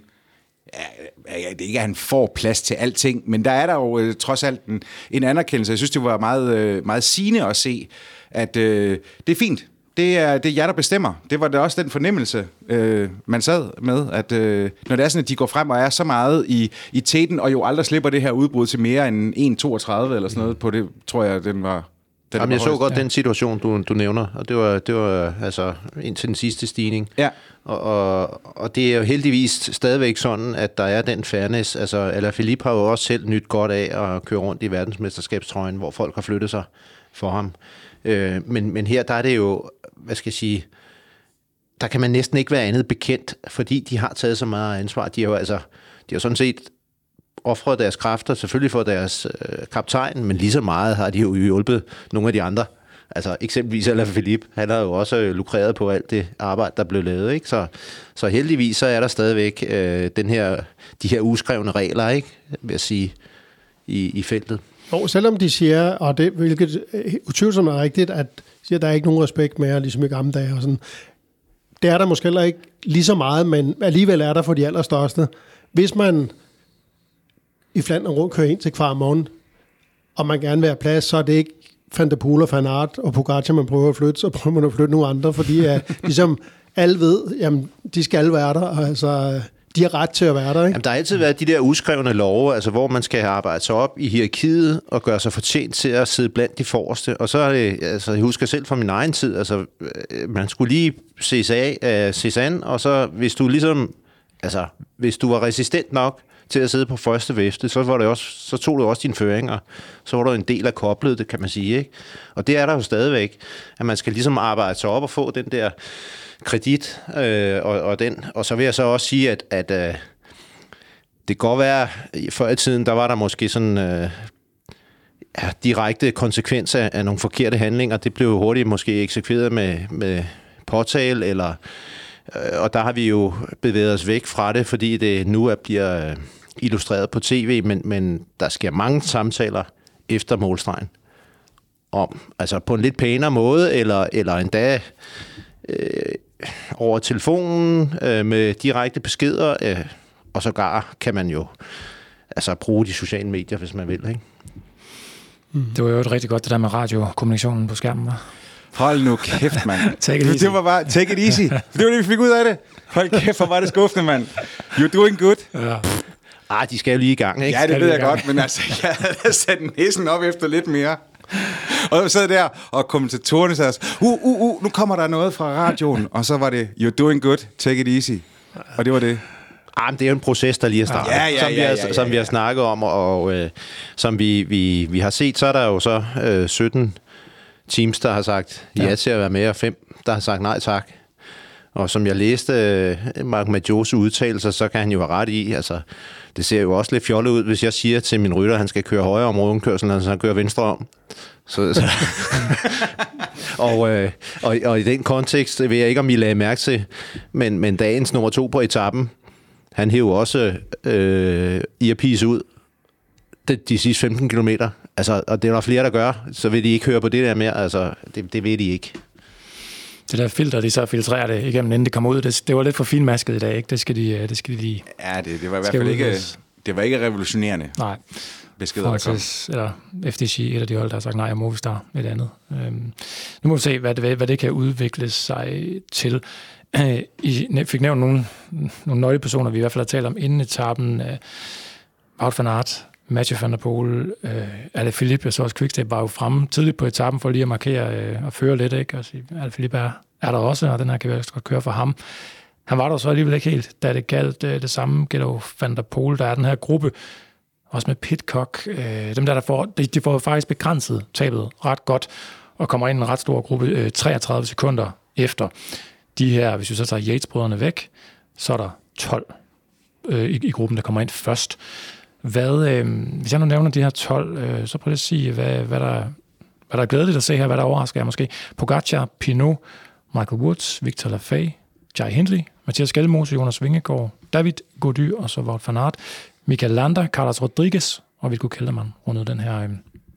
ja, det er ikke, at han får plads til alting, men der er der jo øh, trods alt en, en anerkendelse. Jeg synes, det var meget, øh, meget sigende at se, at øh, det er fint. Det er, det er jer, der bestemmer. Det var da også den fornemmelse, øh, man sad med, at øh, når det er sådan, at de går frem og er så meget i, i teten, og jo aldrig slipper det her udbrud til mere end 1,32 eller sådan noget på det, tror jeg, den var, den Jamen, jeg så godt ja. den situation, du, du nævner, og det var, det var altså indtil den sidste stigning. Ja. Og, og, og det er jo heldigvis stadigvæk sådan, at der er den fairness. Altså, eller Philippe har jo også selv nyt godt af at køre rundt i verdensmesterskabstrøjen, hvor folk har flyttet sig for ham. Øh, men, men her der er det jo, hvad skal jeg sige, der kan man næsten ikke være andet bekendt, fordi de har taget så meget ansvar. De har jo altså, de har sådan set offret deres kræfter, selvfølgelig for deres øh, kaptajn, men lige så meget har de jo hjulpet nogle af de andre. Altså eksempelvis Alain Philippe, han har jo også øh, lukreret på alt det arbejde, der blev lavet. Ikke? Så, så heldigvis så er der stadigvæk øh, den her, de her uskrevne regler, ikke? vil jeg sige, i, i feltet. Og selvom de siger, og det, hvilket øh, utvivlsomt er rigtigt, at siger, der er ikke nogen respekt mere, ligesom i gamle dage og sådan, det er der måske heller ikke lige så meget, men alligevel er der for de allerstørste. Hvis man i Flandern rundt kører ind til Kvarmont, og man gerne vil have plads, så er det ikke Van der Poel og Van Aert og Pogacar, man prøver at flytte, så prøver man at flytte nogle andre, fordi at, ligesom alle ved, jamen, de skal være der, altså, de har ret til at være der. Ikke? Jamen, der har altid været de der uskrevne love, altså hvor man skal arbejde sig op i hierarkiet og gøre sig fortjent til at sidde blandt de forreste. Og så er det, altså jeg husker selv fra min egen tid, altså øh, man skulle lige ses, af, uh, ses an, og så hvis du ligesom, altså hvis du var resistent nok, til at sidde på første væfte, så, var det også, så tog du også dine føringer. Så var du en del af koblet, det kan man sige. Ikke? Og det er der jo stadigvæk, at man skal ligesom arbejde sig op og få den der kredit. Øh, og, og, den. og så vil jeg så også sige, at, at øh, det kan godt være, før i tiden, der var der måske sådan... Øh, ja, direkte konsekvenser af nogle forkerte handlinger. Det blev hurtigt måske eksekveret med, med påtale, eller, øh, og der har vi jo bevæget os væk fra det, fordi det nu er, bliver øh, illustreret på tv, men, men der sker mange samtaler efter målstregen om, altså på en lidt pænere måde, eller, eller endda øh, over telefonen øh, med direkte beskeder, øh, og sågar kan man jo altså bruge de sociale medier, hvis man vil. Ikke? Mm. Det var jo et rigtig godt, det der med radiokommunikationen på skærmen, var. Hold nu kæft, mand. take it easy. Det var bare, take it easy. Det var det, vi fik ud af det. Hold kæft, hvor var det skuffende, mand. You're doing good. Ja. Ah, de skal jo lige i gang, ikke? Ja, det ved jeg godt, men altså, jeg havde sat næsen op efter lidt mere. Og så sad der, og kommentatorerne sagde, uh, uh, uh, nu kommer der noget fra radioen. Og så var det, you're doing good, take it easy. Og det var det. Ah, men det er jo en proces, der lige er startet, ja, ja, som, vi har, ja, ja, ja, som vi har snakket om, og, og øh, som vi, vi, vi har set, så er der jo så øh, 17 teams, der har sagt ja, ja til at være med, og fem, der har sagt nej tak. Og som jeg læste øh, Mark Majos udtalelser, så kan han jo have ret i, altså det ser jo også lidt fjollet ud, hvis jeg siger til min rytter, at han skal køre højre om rundkørselen, så han kører venstre om. Så, så. og, øh, og, og i den kontekst vil jeg ikke, om I lagde mærke til, men, men dagens nummer to på etappen, han hæver også øh, earpiece ud de, de sidste 15 km Altså, og det er der flere, der gør, så vil de ikke høre på det der mere. Altså, det, det ved de ikke. Det der filter, de så filtrerer det igennem, inden det kommer ud, det, det var lidt for finmasket i dag, ikke? Det skal de, øh, det skal de lige... Ja, det, det var i hvert fald ikke, det var ikke revolutionerende Nej, beskeder, der kom. Francis, eller FDC, et af de hold, der har sagt nej, og Movistar et andet. Øhm, nu må vi se, hvad det, hvad det kan udvikle sig til. Øh, I fik nævnt nogle, nogle nøglepersoner, vi i hvert fald har talt om inden etappen. Øh, Wout van Aert, Mathieu van der Poel, øh, Alaphilippe, jeg så også Quickstep, var jo fremme tidligt på etappen for lige at markere øh, og føre lidt, ikke? Og sige, Alaphilippe er, er der også, og den her kan vi også godt køre for ham. Han var der så alligevel ikke helt, da det galt øh, det samme gælder jo Van der Poel. Der er den her gruppe, også med Pitcock. Øh, dem der, der får, de, de får faktisk begrænset tabet ret godt, og kommer ind i en ret stor gruppe øh, 33 sekunder efter. De her, hvis vi så tager Yates-brødrene væk, så er der 12 øh, i, i gruppen, der kommer ind først. Hvad, øh, hvis jeg nu nævner de her 12, øh, så prøv lige at sige, hvad, hvad, der, hvad der er glædeligt at se her, hvad der overrasker jer måske. Pogacar, Pinot, Michael Woods, Victor Lafay, Jai Hindley, Mathias Gjelmose, Jonas Vingegaard, David Gody og så Wout van Aert, Michael Lander, Carlos Rodriguez og Vilko Kellermann rundede den her øh,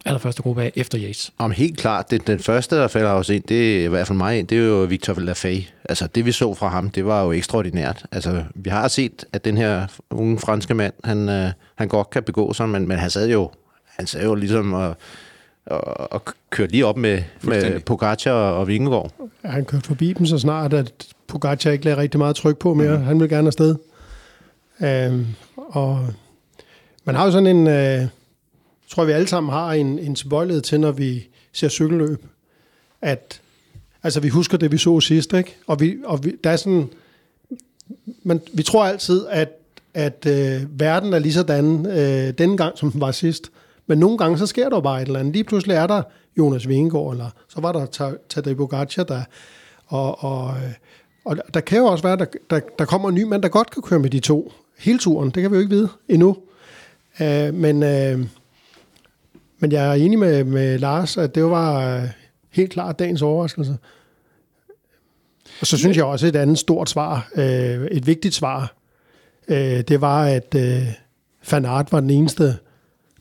allerførste gruppe af efter Yates. Om helt klart, det, den første, der falder os ind, det er i hvert fald mig ind, det er jo Victor Lafay. Altså, det vi så fra ham, det var jo ekstraordinært. Altså, vi har set, at den her unge franske mand, han, øh, han godt kan begå sig, men, men han sad jo, han sad jo ligesom og, og, og kørte lige op med, med. Pogacar og Vingegaard. Ja, han kørte forbi dem så snart, at Pogacar ikke lagde rigtig meget tryk på mere. Mm. Han vil gerne afsted. Øhm, og man har jo sådan en, øh, tror jeg, vi alle sammen har en, en tilbøjelighed til, når vi ser cykelløb, at altså, vi husker det, vi så sidst, ikke? Og, vi, og vi, der er sådan, man, vi tror altid, at, at øh, verden er lige sådan øh, denne gang, som den var sidst. Men nogle gange, så sker der bare et eller andet. Lige pludselig er der Jonas Vingegaard, eller så var der Tadej Pogacar, der, og, og, øh, og der kan jo også være, der, der, der kommer en ny mand, der godt kan køre med de to hele turen. Det kan vi jo ikke vide endnu. Uh, men, uh, men jeg er enig med, med Lars, at det var uh, helt klart dagens overraskelse. Og så synes jeg også et andet stort svar, uh, et vigtigt svar, uh, det var, at Van Aert var den eneste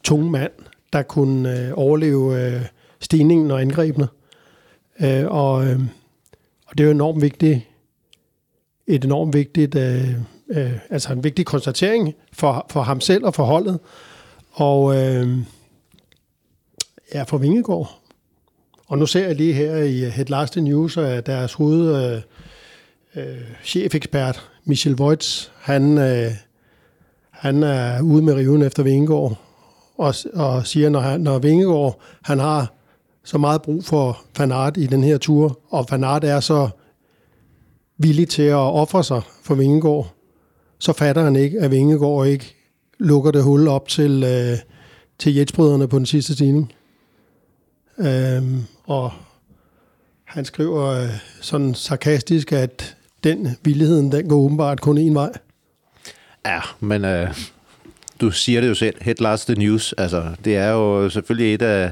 tunge mand, der kunne uh, overleve uh, stigningen og angrebene. Uh, og, og det er jo enormt vigtigt, et enormt vigtigt, øh, øh, altså en vigtig konstatering for, for ham selv og for holdet. Og øh, er for Vingegård. Og nu ser jeg lige her i uh, Head Last News, at deres hoved øh, øh, chefekspert, Michel Voits, han, øh, han er ude med riven efter Vingegård og, og siger, når, han, når Vingegård han har så meget brug for Fanart i den her tur, og Fanart er så villig til at ofre sig for Vingegård, så fatter han ikke, at Vingegård ikke lukker det hul op til, øh, til jetsbrødrene på den sidste stigning. Øhm, og han skriver øh, sådan sarkastisk, at den villigheden, den går åbenbart kun en vej. Ja, men øh, du siger det jo selv, Head Last the News. Altså, det er jo selvfølgelig et af,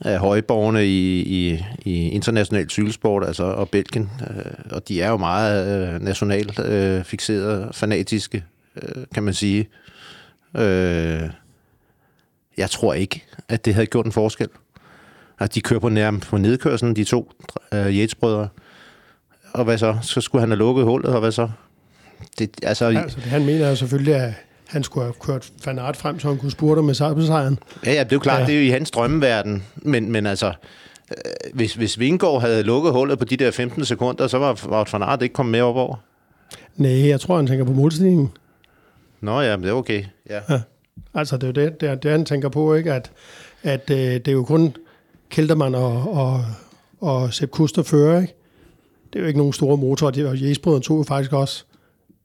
af højborgerne i, i, i international cykelsport, altså, og Belgien. Øh, og de er jo meget øh, nationalt øh, fixerede, fanatiske, øh, kan man sige. Øh, jeg tror ikke, at det havde gjort en forskel. At de kører på nærmest på nedkørselen, de to øh, Yates-brødre. Og hvad så? Så skulle han have lukket hullet, og hvad så? Det, altså, Altså, det, han mener selvfølgelig, at han skulle have kørt Van Aert frem, så han kunne spurte med sejren. Ja, ja, det er jo klart, Ja. ja. det er jo i hans drømmeverden. Men, men altså, øh, hvis, hvis Vingård havde lukket hullet på de der 15 sekunder, så var van Aert ikke kommet med op over. Nej, jeg tror, han tænker på målstigningen. Nå ja, men det er okay. Ja. Altså, det er jo det, det, er, det han tænker på, ikke? At, at øh, det er jo kun Keltermann og, og, og Sepp Kuss, der fører, ikke? Det er jo ikke nogen store motorer. Det, og Jesbrødren tog jo faktisk også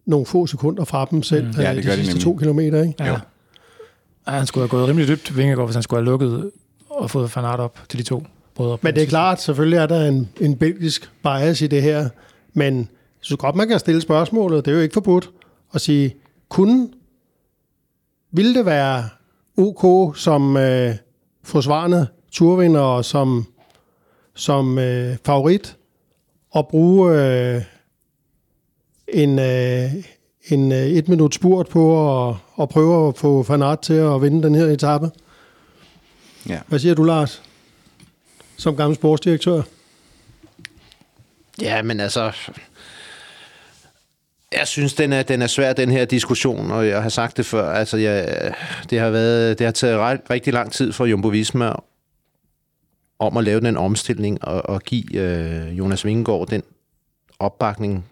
nogle få sekunder fra dem selv, mm. Ja, øh, det de sidste nemlig. to kilometer, ikke? Ja. Jo. Ja, han skulle have gået rimelig dybt, Vingegaard, hvis han skulle have lukket og fået Van Aert op til de to brødre. Men det er klart, selvfølgelig er der en, en belgisk bias i det her, men jeg synes godt, man kan stille spørgsmålet. Det er jo ikke forbudt at sige, kunne, ville det være OK som øh, forsvarende turvinder og som, som øh, favorit at bruge øh, en, øh, en øh, et minut spurt på at, at prøve at få Van Aert til at vinde den her etape? Ja. Hvad siger du, Lars? Som gammel sportsdirektør? Ja, men altså... Jeg synes, den er, den er svær, den her diskussion, og jeg har sagt det før. Altså, jeg, det, har været, det har taget ret, rigtig lang tid for Jumbo Visma om at lave den omstilling og, og give øh, Jonas Vingegaard den opbakning,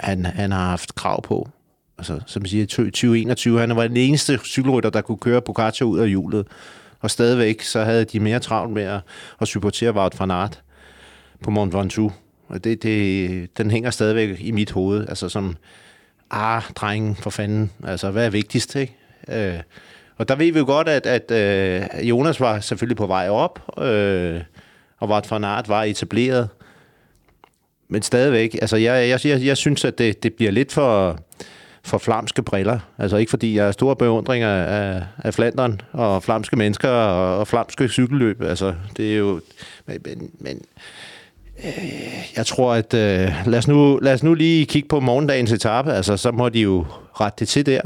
han, han har haft krav på. Altså, som siger, 2021, han var den eneste cykelrytter, der kunne køre Pogacar ud af hjulet. Og stadigvæk, så havde de mere travlt med at, at supportere Wout van Aert på Mont Ventoux. Og det, det, den hænger stadigvæk i mit hoved. Altså som, ah, drengen, for fanden. Altså, hvad er vigtigst, ikke? Øh, og der ved vi jo godt, at, at øh, Jonas var selvfølgelig på vej op, øh, og Wout van Aert var etableret. Men stadigvæk, altså jeg, jeg, jeg, jeg synes, at det, det bliver lidt for, for flamske briller. Altså ikke fordi jeg er stor beundring af, af, Flandern og flamske mennesker og, og flamske cykelløb. Altså det er jo... Men, men, men øh, jeg tror, at øh, lad, os nu, lad os nu lige kigge på morgendagens etape. Altså så må de jo rette det til der.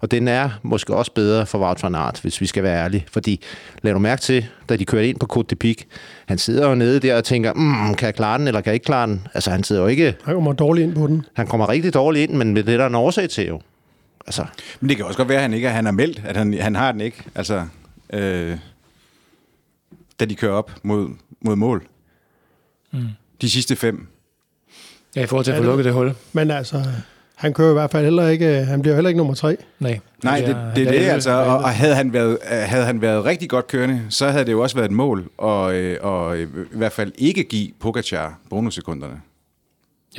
Og den er måske også bedre for Wout van Aert, hvis vi skal være ærlige. Fordi, lad du mærke til, da de kørte ind på Côte de Pic, han sidder jo nede der og tænker, mm, kan jeg klare den, eller kan jeg ikke klare den? Altså, han sidder jo ikke... Han kommer dårligt ind på den. Han kommer rigtig dårligt ind, men det er der en årsag til jo. Altså, Men det kan også godt være, at han ikke at han er meldt, at han, han har den ikke. Altså, øh, da de kører op mod, mod mål. Mm. De sidste fem. Ja, i forhold til at få lukket det hul. Men altså, han kører i hvert fald heller ikke, han bliver heller ikke nummer tre. Nej, Nej, det, det er det, altså. Og, og havde, han været, havde han været rigtig godt kørende, så havde det jo også været et mål, og, øh, og øh, i hvert fald ikke give Pogacar bonussekunderne,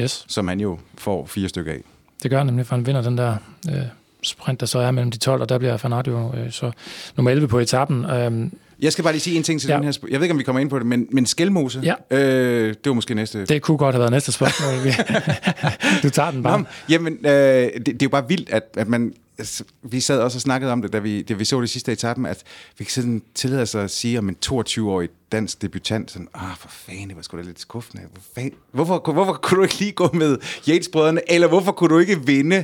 Yes, som han jo får fire stykker af. det gør han nemlig, for han vinder den der øh, sprint, der så er mellem de 12, og der bliver jo øh, så nummer 11 på etappen. Øhm, Jeg skal bare lige sige en ting til Ja. den her... sp- Jeg ved ikke, om vi kommer ind på det, men, men Skelmose, Ja. øh, det var måske næste... det kunne godt have været næste spørgsmål. Du tager den bare. Nå, jamen, øh, det, det er jo bare vildt, at, at man... Altså, vi sad også og snakkede om det, da vi, da vi så det sidste etappen, at vi kan sådan tillade os at sige om en 22-årig dansk debutant, sådan, ah, for fanden, det var sgu da lidt skuffende. Hvor fanden, hvorfor, hvorfor kunne du ikke lige gå med Yates-brødrene, eller hvorfor kunne du ikke vinde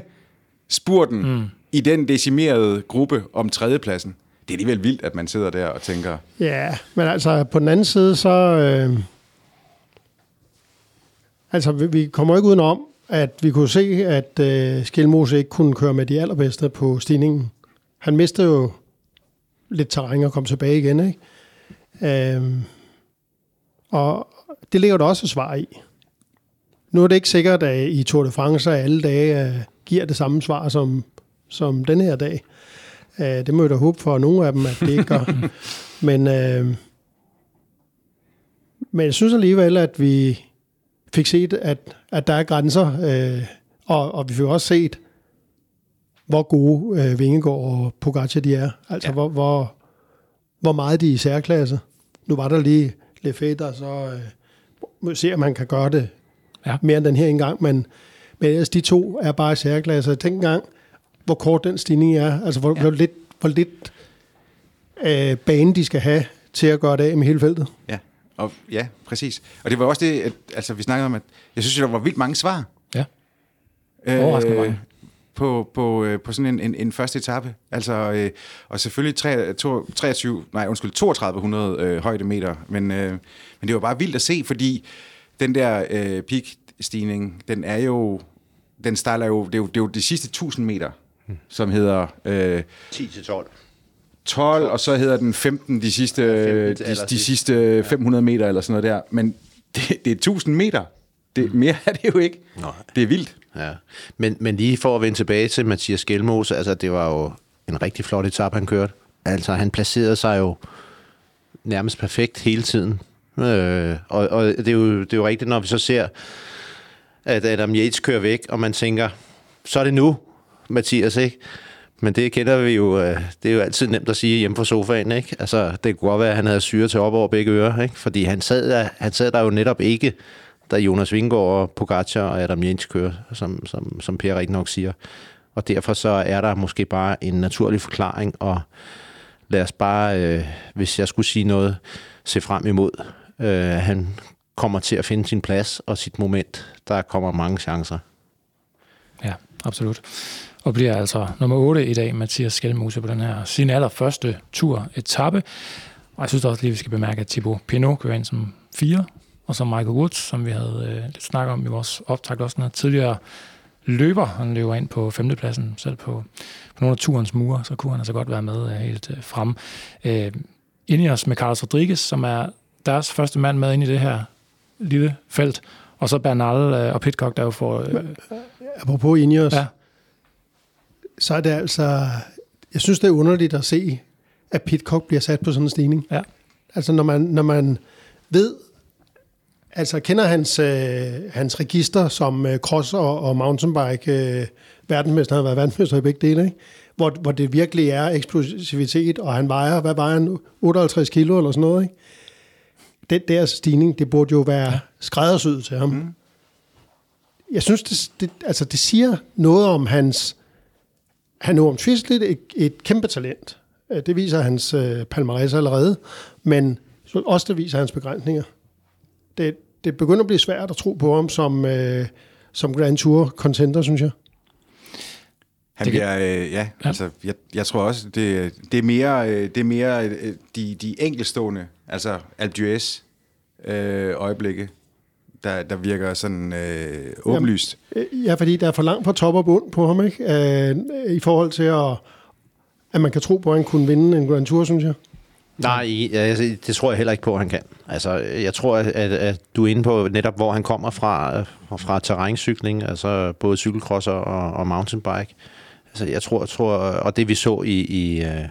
spurten mm. i den decimerede gruppe om tredjepladsen? Det er alligevel vildt, at man sidder der og tænker, Ja, men altså på den anden side, så... Øh, altså, vi, vi kommer ikke udenom, at vi kunne se, at øh, Skelmose ikke kunne køre med de allerbedste på stigningen. Han mistede jo lidt terræn og kom tilbage igen, ikke? Øh, og det ligger der også et svar i. Nu er det ikke sikkert, at i Tour de France alle dage øh, giver det samme svar som, som den her dag. Øh, det må jeg da håbe for nogle af dem, at det ikke gør. men, øh, men jeg synes alligevel, at vi fik set, at, at der er grænser, øh, og, og vi fik også set, hvor gode øh, Vingegaard og Pogacar de er. Altså, ja. hvor, hvor, hvor meget de er i særklasse. Nu var der lige Lefebvre, der så øh, se, om man kan gøre det Ja. mere end den her engang, men, men ellers de to er bare i særklasse. Tænk engang, hvor kort den stigning er. Altså, hvor, ja. hvor lidt, hvor lidt øh, bane de skal have til at gøre det af med hele feltet. ja, og, ja, præcis. Og det var også det, at, altså vi snakkede om, at jeg synes, der var vildt mange svar. Ja. Overraskende mange. på, på, øh, på sådan en, en, en første etape. Altså, øh, og selvfølgelig tre- to- 23, nej, undskyld, 3200 øh, højdemeter, men, øh, men det var bare vildt at se, fordi den der øh, peak-stigning, den er jo, den starter jo, det er jo, det er jo de sidste 1000 meter, som hedder øh, 10 til 12. 12, og så hedder den 15 de sidste, 15 de, de sidste 500 meter eller sådan noget der. Men det, det er 1000 meter. Det, mere er det jo ikke. Nej. Det er vildt. Ja. Men, men lige for at vende tilbage til Mathias Gjelmose, altså det var jo en rigtig flot etape, han kørte. Altså han placerede sig jo nærmest perfekt hele tiden. Øh, og og det, er jo, det er jo rigtigt, når vi så ser, at Adam Yates kører væk, og man tænker, så er det nu, Mathias, ikke? Men det kender vi jo, øh, det er jo altid nemt at sige hjemme fra sofaen, ikke? Altså, det kunne godt være, at han havde syre til op over begge ører, ikke? Fordi han sad, der, han sad der jo netop ikke, da Jonas Vingård og Pogacar og Adam Jens kører, som, som, som Per rigtig nok siger. Og derfor så er der måske bare en naturlig forklaring, og lad os bare, øh, hvis jeg skulle sige noget, se frem imod. Øh, han kommer til at finde sin plads og sit moment. Der kommer mange chancer. Ja, absolut. Og bliver altså nummer 8 i dag, Mathias Skelmose på den her sin allerførste tur etape. Og jeg synes også lige, vi skal bemærke, at Thibaut Pinot kører ind som 4, og så Michael Woods, som vi havde øh, lidt snakket om i vores optag også, den tidligere løber. Han løber ind på femtepladsen, selv på, på nogle af turens mure, så kunne han altså godt være med øh, helt øh, frem. Øh, os med Carlos Rodriguez, som er deres første mand med ind i det her lille felt, og så Bernal øh, og Pitcock, der jo får... Øh, Apropos Ineos, ja. Så er det altså... Jeg synes, det er underligt at se, at Pitcock bliver sat på sådan en stigning. Ja. Altså, når man, når man ved, altså kender hans, øh, hans register som øh, cross- og, og mountainbike øh, verdensmester, han har været verdensmester i begge dele, ikke? Hvor, hvor det virkelig er eksplosivitet, og han vejer, hvad vejer han, 58 kilo eller sådan noget, ikke? Den der stigning, det burde jo være skræddersyet til ham. Mm. Jeg synes, det, det, altså, det siger noget om hans... Han er uomtvisteligt et, et kæmpe talent. Øh, det viser hans øh, palmarès allerede, men også det viser hans begrænsninger. Det, det begynder at blive svært at tro på ham som, øh, som Grand Tour contender, synes jeg. Han bliver, øh, ja, ja, altså, jeg, jeg tror også, det, det er mere, øh, det er mere øh, de, de enkelstående, altså Alpe øh, øjeblikke, der, der virker sådan øh, åbenlyst. Jamen, øh, ja, fordi der er for langt på top og bund på ham, ikke? Øh, I forhold til, at, at man kan tro på, at han kunne vinde en Grand Tour, synes jeg. Nej, altså, det tror jeg heller ikke på, at han kan. Altså, jeg tror, at, at du er inde på netop, hvor han kommer fra, fra terræncykling, altså både cykelcrosser og, og mountainbike. Altså, jeg tror, jeg tror, og det vi så i, i, øh,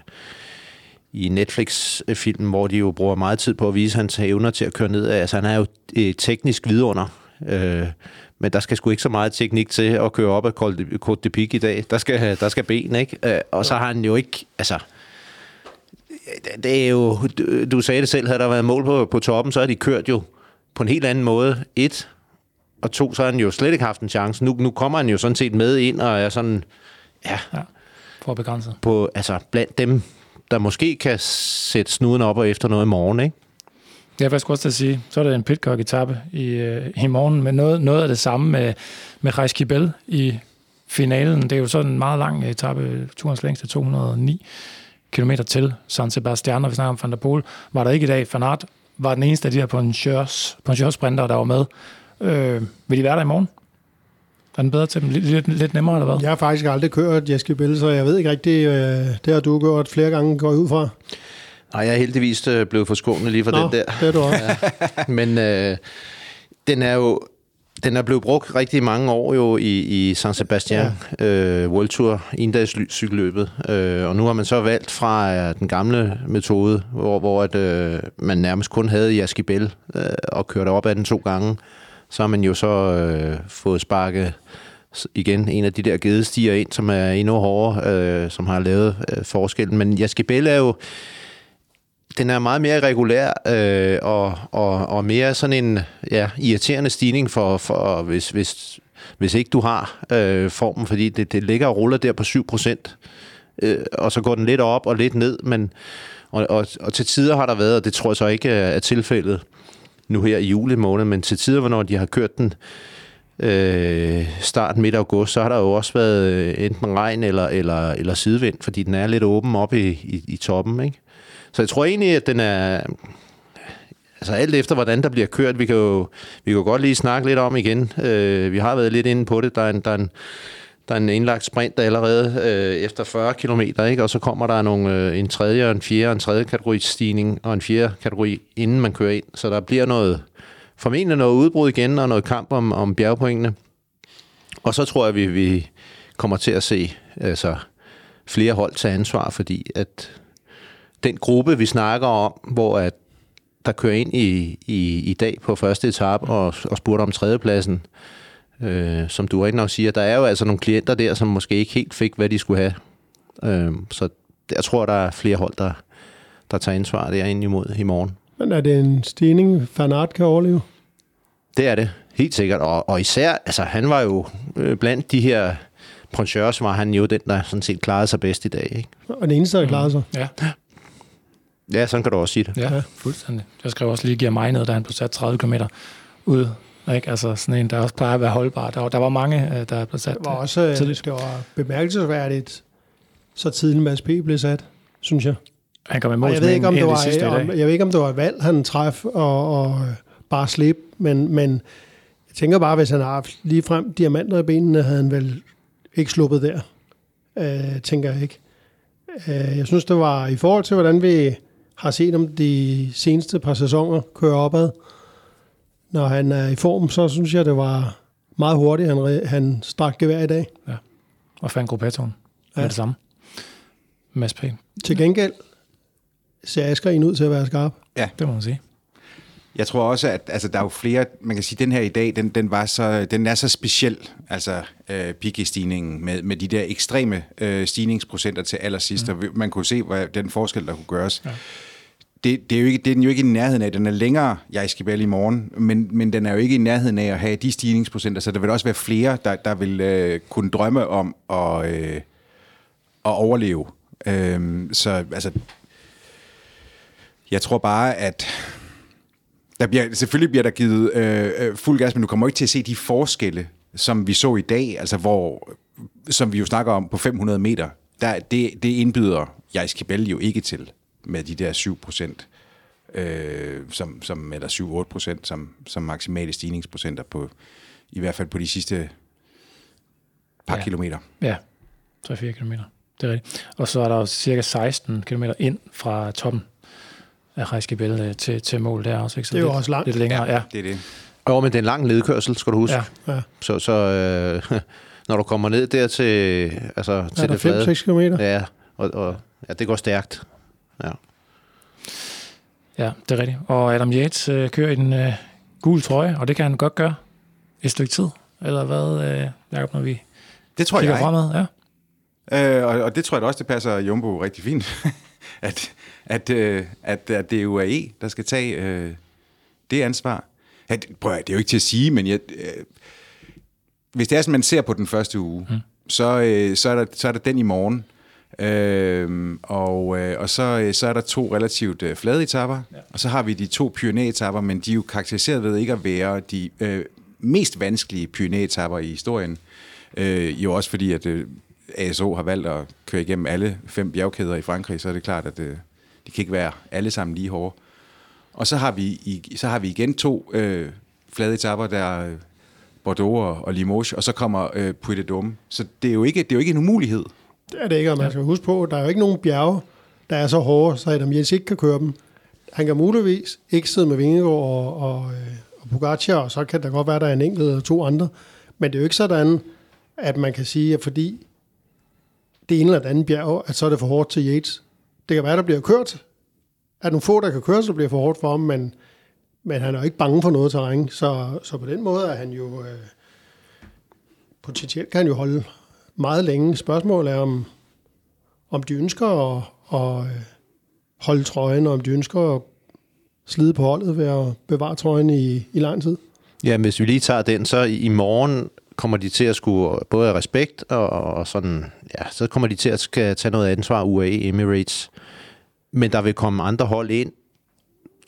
i Netflix-filmen, hvor de jo bruger meget tid på at vise hans evner til at køre ned. Altså, han er jo et teknisk vidunder. Øh, men der skal sgu ikke så meget teknik til at køre op ad Côte de Pic i dag. Der skal, der skal ben, ikke? Øh, og så har han jo ikke... Altså, det er jo... Du, sagde det selv, havde der været mål på, på toppen, så har de kørt jo på en helt anden måde. Et, og to, så har han jo slet ikke haft en chance. Nu, nu kommer han jo sådan set med ind og er sådan Ja. ja for begrænset. På, altså blandt dem, der måske kan sætte snuden op og efter noget i morgen, ikke? Ja, er skulle også til at sige, så er det en pitcock etape i, øh, i morgen, men noget, noget af det samme med, med Reis Kibel i finalen. Det er jo sådan en meget lang etape, turens længste 209 km til San Sebastian, og vi snakker om Van der Poel. Var der ikke i dag, Fanart var den eneste af de her Pongeurs sprinter, der var med. Øh, vil de være der i morgen? Er den bedre til dem? Lidt, lidt, lidt nemmere, eller hvad? Jeg har faktisk aldrig kørt Jeske Bell, så jeg ved ikke rigtig, øh, det har du gjort flere gange, går ud fra. Nej, jeg er heldigvis øh, blevet forskånet lige for Nå, den der. det er du også. Ja. Men øh, den er jo den er blevet brugt rigtig mange år jo i, i San Sebastian ja. øh, World Tour cykelløbet. Øh, og nu har man så valgt fra øh, den gamle metode, hvor, hvor at, øh, man nærmest kun havde Jaskibel øh, og kørte op ad den to gange. Så har man jo så øh, fået sparket igen en af de der gedestiger ind, som er endnu hårdere, øh, som har lavet øh, forskellen. Men Jaskibel er jo den er meget mere regulær øh, og, og, og mere sådan en ja, irriterende stigning for, for hvis, hvis, hvis ikke du har øh, formen, fordi det, det ligger og ruller der på 7%, øh, og så går den lidt op og lidt ned, men og, og, og til tider har der været, og det tror jeg så ikke er, er tilfældet, nu her i julemåned, men til tider, hvornår de har kørt den øh, start midt august, så har der jo også været øh, enten regn eller, eller, eller sidevind, fordi den er lidt åben op i, i, i toppen. Ikke? Så jeg tror egentlig, at den er... Altså alt efter, hvordan der bliver kørt, vi kan jo, vi kan jo godt lige snakke lidt om igen. Øh, vi har været lidt inde på det. Der er en, der er en, der er en indlagt sprint der allerede øh, efter 40 km, ikke? og så kommer der nogle, øh, en tredje, en fjerde, en tredje kategori stigning, og en fjerde kategori, inden man kører ind. Så der bliver noget, formentlig noget udbrud igen, og noget kamp om, om bjergpointene. Og så tror jeg, vi, vi kommer til at se altså, flere hold tage ansvar, fordi at den gruppe, vi snakker om, hvor at der kører ind i, i, i dag på første etape og, og spurgte om tredjepladsen, øh, som du rigtig nok siger, der er jo altså nogle klienter der, som måske ikke helt fik, hvad de skulle have. Øh, så jeg tror, der er flere hold, der, der tager ansvar derinde imod i morgen. Men er det en stigning, Fanart kan overleve? Det er det, helt sikkert. Og, og især, altså han var jo øh, blandt de her poncheurs, var han jo den, der sådan set klarede sig bedst i dag. Ikke? Og den eneste, der klarede sig. Mm. Ja. Ja, sådan kan du også sige det. Ja, fuldstændig. Jeg skrev også lige, giver mig ned, da han blev sat 30 km ud Ikke? Altså sådan en, der også plejer at være holdbar. Der var, der var mange, øh, der blev sat Det var øh, også øh, tidligt. det var bemærkelsesværdigt, så tidligt Mads P. blev sat, synes jeg. Han kom i Og mål jeg ved, ikke, om det var, sidste om, jeg ved ikke, om det var et valg, han træf og, og øh, bare slip, men, men jeg tænker bare, hvis han har haft lige frem diamanter i benene, havde han vel ikke sluppet der, øh, tænker jeg ikke. Øh, jeg synes, det var i forhold til, hvordan vi har set om de seneste par sæsoner køre opad. Når han er i form, så synes jeg, det var meget hurtigt, han, han strak gevær i dag. Og fandt gruppetoren ja. Ja. med det samme. Mads P. Til gengæld ser Asger ud til at være skarp. Det må man sige. Jeg tror også, at altså, der er jo flere, man kan sige, den her i dag, den, den, var så, den er så speciel, altså øh, Piggy-stigningen, med, med de der ekstreme øh, stigningsprocenter til allersidst, mm. man kunne se, hvad den forskel, der kunne gøres. Ja. Det, det, er jo ikke, det er den jo ikke i nærheden af. Den er længere, jeg skal i morgen, men, men den er jo ikke i nærheden af at have de stigningsprocenter, så der vil også være flere, der, der vil øh, kunne drømme om at, øh, at overleve. Øh, så altså, jeg tror bare, at der bliver, selvfølgelig bliver der givet øh, øh fuld gas, men du kommer ikke til at se de forskelle, som vi så i dag, altså hvor, som vi jo snakker om på 500 meter. Der, det, det indbyder jeg skal jo ikke til med de der 7 procent, øh, som, som, eller 7-8 procent som, som maksimale stigningsprocenter på, i hvert fald på de sidste par Ja. ja. kilometer. Ja, 3-4 km. Det er rigtigt. Og så er der jo cirka 16 km ind fra toppen af Rejskebæl til, til mål der også. Ikke? Så Det er jo lidt, også langt. Lidt længere, ja. Det er det. Jo, men det er en lang ledkørsel, skal du huske. ja. Ja. Så, så øh, når du kommer ned der til, altså, Er til der det flade... 5-6 km? Ja, og, og ja, det går stærkt. Ja. Ja, det er rigtigt. Og Adam Yates øh, kører i den øh, gule trøje, og det kan han godt gøre et stykke tid. Eller hvad, øh, Jacob, når vi Det tror kigger jeg. fremad? Ja. Øh, og, og det tror jeg da også, det passer Jumbo rigtig fint, at, at, øh, at, at det er UAE, der skal tage øh, det ansvar. At, prøv at, det er jo ikke til at sige, men jeg, øh, hvis det er sådan, man ser på den første uge, mm. så, øh, så, er der, så er der den i morgen. Øh, og, øh, og så, øh, så er der to relativt øh, flade etapper, ja. og så har vi de to pyrenæetapper, men de er jo karakteriseret ved ikke at være de øh, mest vanskelige pyrenæetapper i historien. Øh, jo også fordi, at øh, ASO har valgt at køre igennem alle fem bjergkæder i Frankrig, så er det klart, at øh, de kan ikke være alle sammen lige hårde. Og så har vi, i, så har vi igen to øh, flade etapper, der Bordeaux og, og Limoges, og så kommer øh, Puy de Dôme. Så det er, jo ikke, det er jo ikke en umulighed. Det er det ikke, og man skal huske på, at der er jo ikke nogen bjerge, der er så hårde, så Adam Jens ikke kan køre dem. Han kan muligvis ikke sidde med Vingegaard og, og, øh, og Pogacar, og så kan der godt være, der er en enkelt eller to andre. Men det er jo ikke sådan, at man kan sige, at fordi det ene eller det andet bjerg, at så er det for hårdt til Yates. Det kan være, der bliver kørt. At nogle få, der kan køre, så bliver for hårdt for ham, men, men han er jo ikke bange for noget terræn. Så, så på den måde er han jo... Øh, potentielt kan han jo holde meget længe. Spørgsmålet er, om, om de ønsker at, at øh, holde trøjen, og om de ønsker at slide på holdet ved at bevare trøjen i, i lang tid. Ja, hvis vi lige tager den, så i morgen kommer de til at skulle både have respekt og, og sådan, ja, så kommer de til at skal tage noget ansvar UAE Emirates. Men der vil komme andre hold ind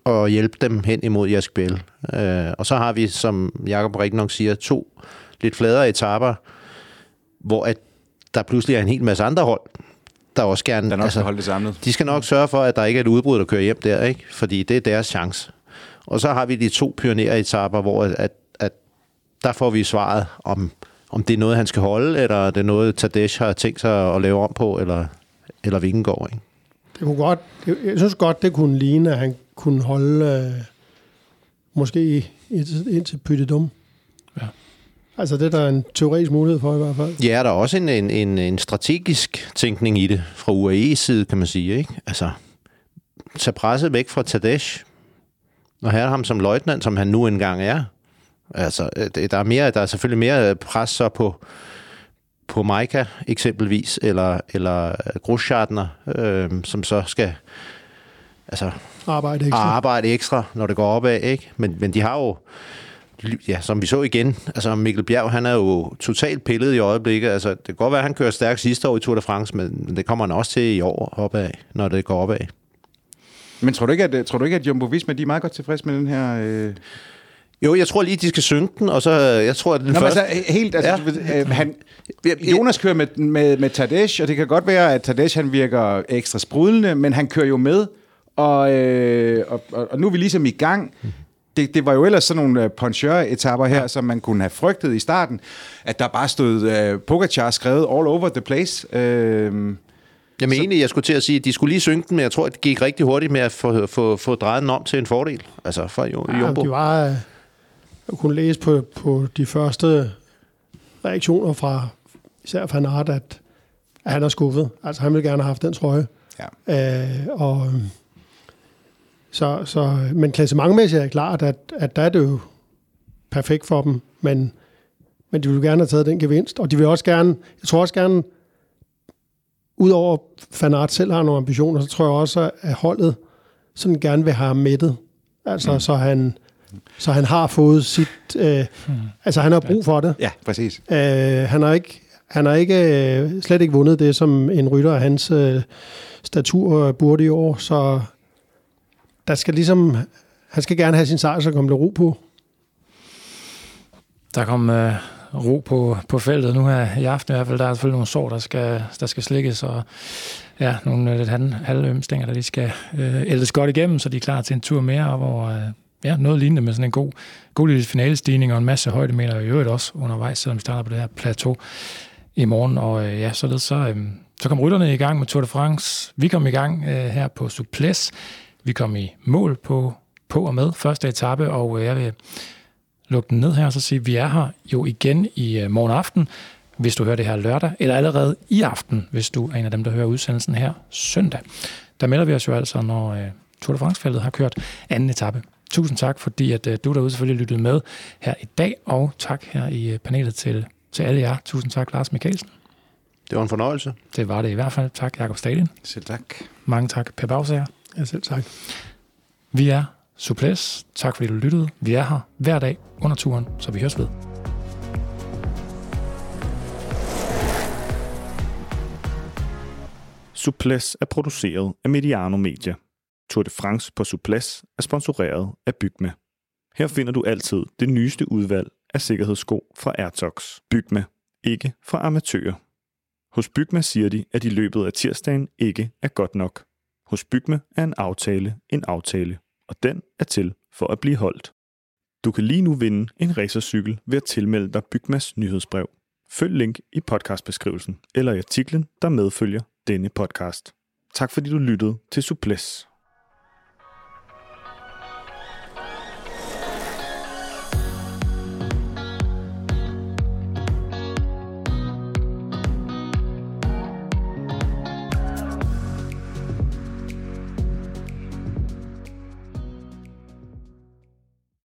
og hjælpe dem hen imod Jaskbæl. Øh, og så har vi, som Jakob rigtig nok siger, to lidt fladere etapper, hvor at der pludselig er en hel masse andre hold, der også gerne... Der nok altså, skal holde det samlet. De skal nok sørge for, at der ikke er et udbrud, der kører hjem der, ikke? fordi det er deres chance. Og så har vi de to pioneretapper, hvor at, at der får vi svaret, om, om det er noget, han skal holde, eller det er noget, Tadej har tænkt sig at lave om på, eller, eller Vingegaard. Ikke? Det kunne godt, det, jeg synes godt, det kunne ligne, at han kunne holde øh, måske indtil, indtil Pytte Dum. Ja. Altså det er der en teoretisk mulighed for i hvert fald. Ja, der er også en, en, en, en strategisk tænkning i det, fra UAE's side, kan man sige. Ikke? Altså, tage presset væk fra Tadej, og have ham som løjtnant, som han nu engang er. Altså, der er, mere, der er selvfølgelig mere pres så på, på Maika eksempelvis, eller, eller Grosschartner, øh, som så skal altså, Arbejde ekstra. arbejde ekstra, når det går opad, ikke? Men, men de har jo, ja, som vi så igen, altså Mikkel Bjerg, han er jo totalt pillet i øjeblikket. Altså, det kan godt være, at han kører stærkt sidste år i Tour de France, men det kommer han også til i år opad, når det går opad. Men tror du ikke, at, tror du ikke, at Jumbo Visma de er meget godt tilfreds med den her... Øh, Jo, jeg tror lige, de skal synge den, og så jeg tror, at den Nå, første... men altså, helt, altså, Ja. ja. øh, han, Jonas kører med, med, med Tadej, og det kan godt være, at Tadej han virker ekstra sprudlende, men han kører jo med, og, øh, og, og, og nu er vi ligesom i gang. Det, det var jo ellers sådan nogle øh, poncheur-etapper her, som man kunne have frygtet i starten, at der bare stod øh, Pogacar skrevet all over the place. Øh, Jeg mener egentlig, jeg skulle til at sige, at de skulle lige synge den, men jeg tror, at det gik rigtig hurtigt med at få, få, få drejet den om til en fordel. Altså for jo, Ja, Jumbo. de var, øh, jeg kunne læse på, på de første reaktioner fra især Aert, at, at han er skuffet. Altså han ville gerne have haft den trøje. ja. Øh, og, så, så, men klassementmæssigt er det klart, at, at der er det jo perfekt for dem, men, men de vil gerne have taget den gevinst, og de vil også gerne, jeg tror også gerne, udover Van Aert selv har nogle ambitioner, så tror jeg også, at holdet sådan gerne vil have ham mættet. Altså, mm. så, han, så han har fået sit... Øh, mm. Altså, han har brug for det. ja, præcis. Øh, han har ikke, han har ikke øh, slet ikke vundet det, som en rytter af hans øh, statur burde i år, så der skal ligesom, han skal gerne have sin sejr, så kommer der ro på. Der kom øh, ro på, på feltet nu her i aften i hvert fald. Der er selvfølgelig nogle sår, der skal, der skal slikkes, og ja, nogle øh, lidt halv- halvømstænger, der lige skal øh, ældes godt igennem, så de er klar til en tur mere, og hvor øh, ja, noget lignende med sådan en god, god lille finalestigning og en masse højdemeter i øvrigt også undervejs, selvom vi starter på det her plateau i morgen. Og øh, ja, således så, øh, så kom rytterne i gang med Tour de France. Vi kom i gang øh, her på Suples. Vi kom i mål på, på og med første etape, og øh, jeg vil lukke den ned her og så sige, at vi er her jo igen i øh, morgen aften, hvis du hører det her lørdag, eller allerede i aften, hvis du er en af dem, der hører udsendelsen her søndag. Der melder vi os jo altså, når øh, Tour de France-feltet har kørt anden etape. Tusind tak, fordi at, øh, du derude selvfølgelig lyttede med her i dag, og tak her i øh, panelet til, til alle jer. Tusind tak, Lars Mikkelsen. Det var en fornøjelse. Det var det i hvert fald. Tak, Jakob Stadien. Selv tak. Mange tak, Per Bagsager. Ja, selv tak. Vi er Suples. Tak fordi du lyttede. Vi er her hver dag under turen, så vi høres ved. Suples er produceret af Mediano Media. Tour de France på Suples er sponsoreret af Bygme. Her finder du altid det nyeste udvalg af sikkerhedssko fra Airtox. Bygme. Ikke for amatører. Hos Bygme siger de, at i løbet af tirsdagen ikke er godt nok. Hos Bygme er en aftale en aftale, og den er til for at blive holdt. Du kan lige nu vinde en racercykel ved at tilmelde dig Bygmas nyhedsbrev. Følg link i podcastbeskrivelsen eller i artiklen, der medfølger denne podcast. Tak fordi du lyttede til Suples.